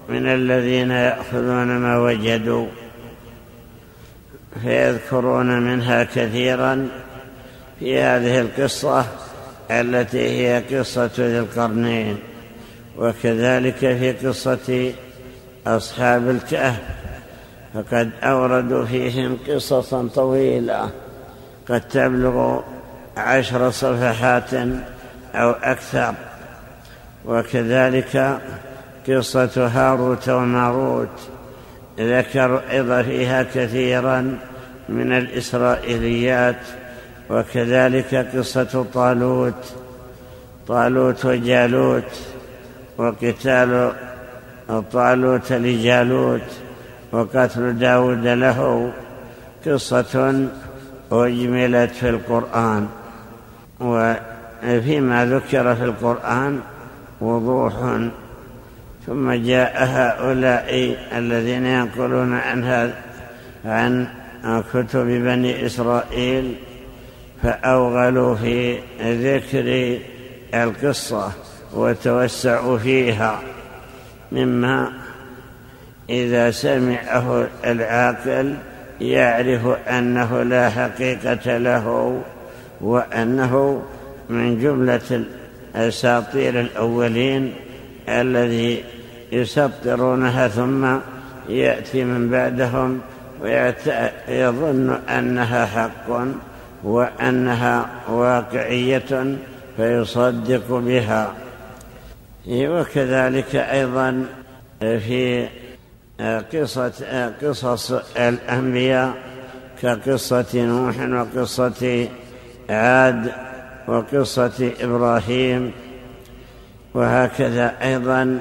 من الذين يأخذون ما وجدوا فيذكرون منها كثيرا في هذه القصة التي هي قصة ذي القرنين وكذلك في قصة أصحاب الكهف فقد أوردوا فيهم قصصا طويلة. قد تبلغ عشر صفحات أو أكثر. وكذلك قصة هاروت وماروت ذكر أيضا فيها كثيرا من الإسرائيليات. وكذلك قصة طالوت طالوت وجالوت وقتال طالوت لجالوت وقتل داود له. قصة أجملت في القرآن. وفيما ذكر في القرآن وضوح. ثم جاء هؤلاء الذين ينقلون عن عن كتب بني إسرائيل فأوغلوا في ذكر القصة وتوسعوا فيها. مما إذا سمعه العاقل يعرف أنه لا حقيقة له وأنه من جملة أساطير الأولين الذي يسطرونها ثم يأتي من بعدهم ويظن أنها حق وأنها واقعية فيصدق بها. وكذلك أيضا في قصة قصص الأنبياء كقصة نوح وقصة عاد وقصة إبراهيم وهكذا أيضا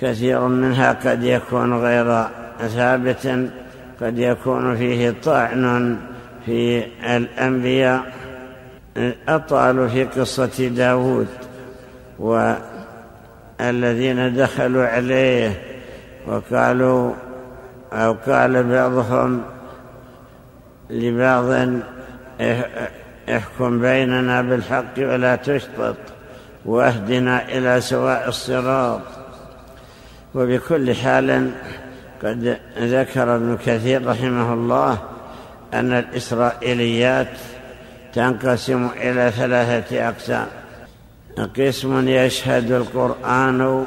كثير منها قد يكون غير ثابت قد يكون فيه طعن في الأنبياء. أطالوا في قصة داود والذين دخلوا عليه وقالوا أو قال بعضهم لبعض احكم بيننا بالحق ولا تشطط واهدنا إلى سواء الصراط. وبكل حال قد ذكر ابن كثير رحمه الله أن الإسرائيليات تنقسم إلى ثلاثة أقسام. قسم يشهد القرآن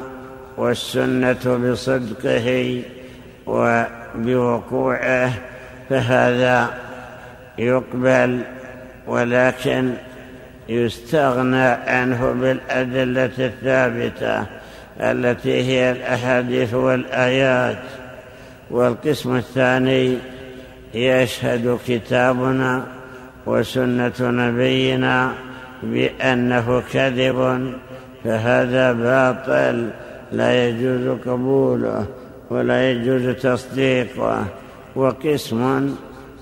والسنة بصدقه وبوقوعه فهذا يقبل ولكن يستغنى عنه بالأدلة الثابتة التي هي الأحاديث والآيات. والقسم الثاني يشهد كتابنا وسنة نبينا بأنه كذب فهذا باطل. لا يجوز قبوله ولا يجوز تصديقه وقسم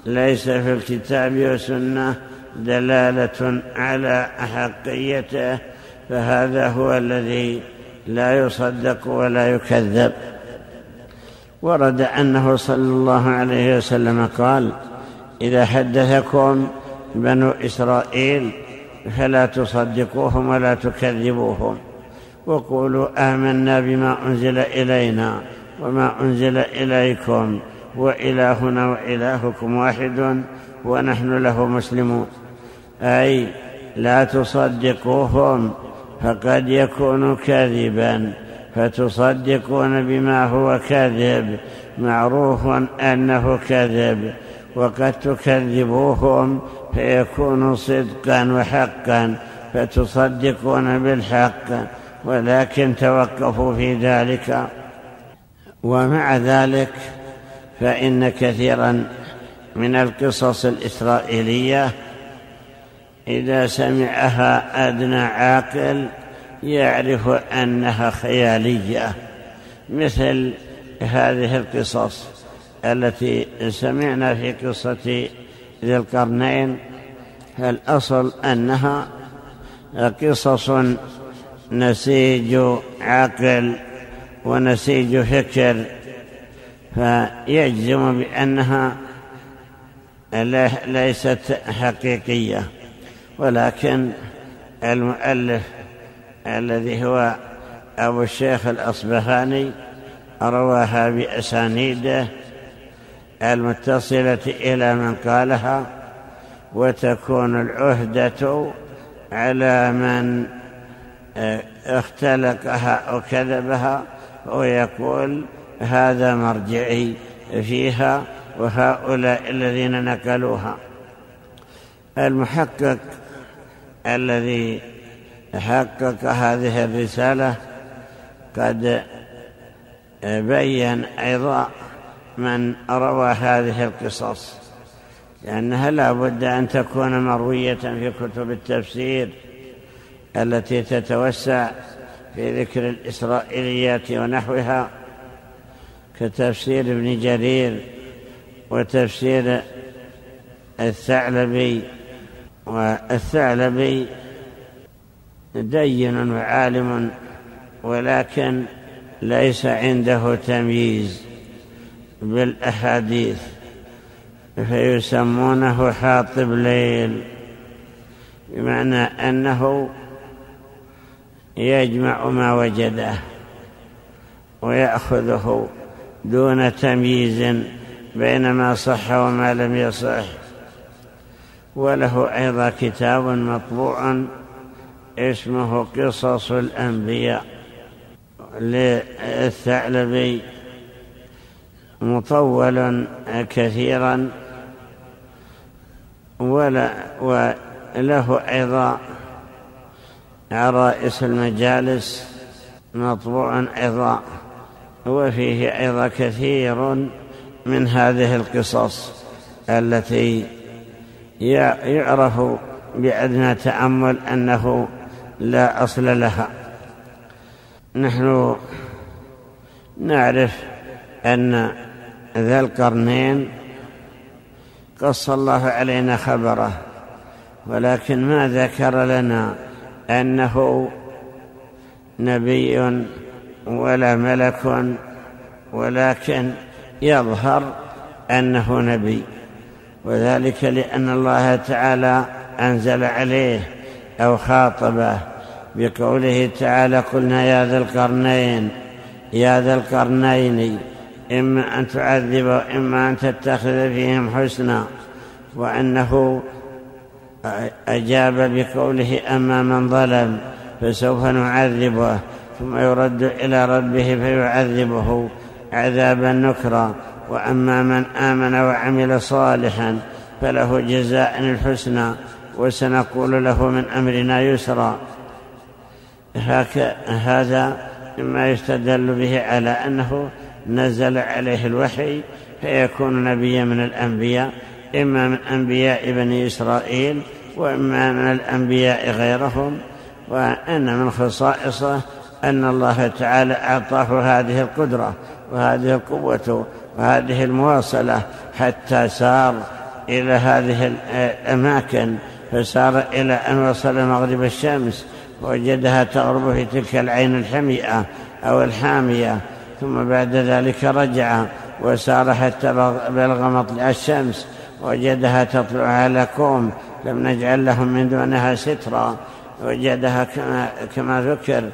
ليس في الكتاب والسنة دلالة على حقيته فهذا هو الذي لا يصدق ولا يكذب. ورد أنه صلى الله عليه وسلم قال إذا حدثكم بنو إسرائيل فلا تصدقوهم ولا تكذبوهم. وقولوا آمنا بما أنزل إلينا وما أنزل إليكم وإلهنا وإلهكم واحد ونحن له مسلمون. أي لا تصدقوهم فقد يكون كذبا فتصدقون بما هو كذب معروف أنه كذب وقد تكذبوهم فيكون صدقا وحقا فتصدقون بالحق ولكن توقفوا في ذلك. ومع ذلك فإن كثيرا من القصص الإسرائيلية إذا سمعها أدنى عاقل يعرف أنها خيالية مثل هذه القصص التي سمعنا في قصة ذي القرنين. الأصل أنها قصص نسيج عقل ونسيج فكر فيجزم بأنها ليست حقيقية. ولكن المؤلف الذي هو أبو الشيخ الأصبهاني رواها بأسانيده المتصلة إلى من قالها وتكون العهدة على من اختلقها أو كذبها ويقول هذا مرجعي فيها وهؤلاء الذين نقلوها. المحقق الذي حقق هذه الرسالة قد بين أيضا من روى هذه القصص لأنها لا بد أن تكون مروية في كتب التفسير. التي تتوسع في ذكر الإسرائيليات ونحوها كتفسير ابن جرير وتفسير الثعلبي. والثعلبي دين وعالم ولكن ليس عنده تمييز بالأحاديث فيسمونه حاطب ليل بمعنى أنه يجمع ما وجده ويأخذه دون تمييز بين ما صح وما لم يصح. وله أيضا كتاب مطبوع اسمه قصص الأنبياء للثعلبي مطول كثيرا وله أيضا عرائس المجالس مطبوع أيضا. وفيه أيضا كثير من هذه القصص التي يعرف بأدنى تأمل أنه لا أصل لها. نحن نعرف أن ذا القرنين قص الله علينا خبره ولكن ما ذكر لنا أنه نبي ولا ملك ولكن يظهر أنه نبي وذلك لأن الله تعالى أنزل عليه أو خاطبه بقوله تعالى قلنا يا ذا القرنين يا ذا القرنين إما أن تعذب وإما أن تتخذ فيهم حسنا. وأنه أجاب بقوله أما من ظلم فسوف نعذبه ثم يرد إلى ربه فيعذبه عذابا نكرا. وأما من آمن وعمل صالحا فله جزاء الحسنى وسنقول له من أمرنا يسرا. هذا مما يستدل به على أنه نزل عليه الوحي فيكون نبيا من الأنبياء إما من أنبياء بني إسرائيل وإما من الأنبياء غيرهم وأن من خصائصه أن الله تعالى أعطاه هذه القدرة وهذه القوة وهذه المواصلة حتى سار إلى هذه الأماكن فسار إلى أن وصل مغرب الشمس وجدها تغرب في تلك العين الحمئة أو الحامية ثم بعد ذلك رجع وسار حتى بلغ مطلع الشمس وجدها تطلع على كوم لم نجعل لهم من دونها سترا وجدها كما, كما ذكر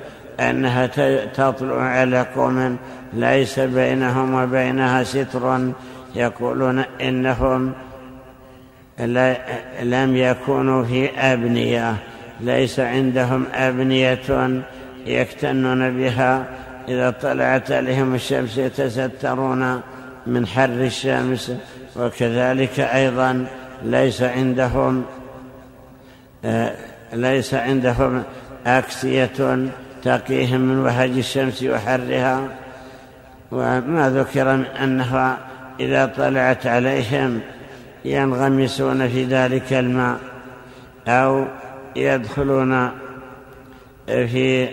أنها تطلع على قوم ليس بينهم وبينها ستر. يقولون إنهم لم يكونوا في أبنية ليس عندهم أبنية يكتنون بها. إذا طلعت عليهم الشمس يتسترون من حر الشمس وكذلك أيضا ليس عندهم ليس عندهم أكسية تقيهم من وهج الشمس وحرها. وما ذكر من أنها إذا طلعت عليهم ينغمسون في ذلك الماء أو يدخلون في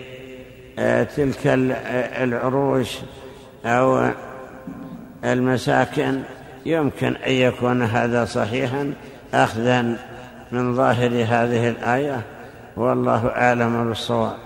تلك العروش أو المساكن. يمكن أن يكون هذا صحيحا أخذا من ظاهر هذه الآية والله أعلم بالصواب.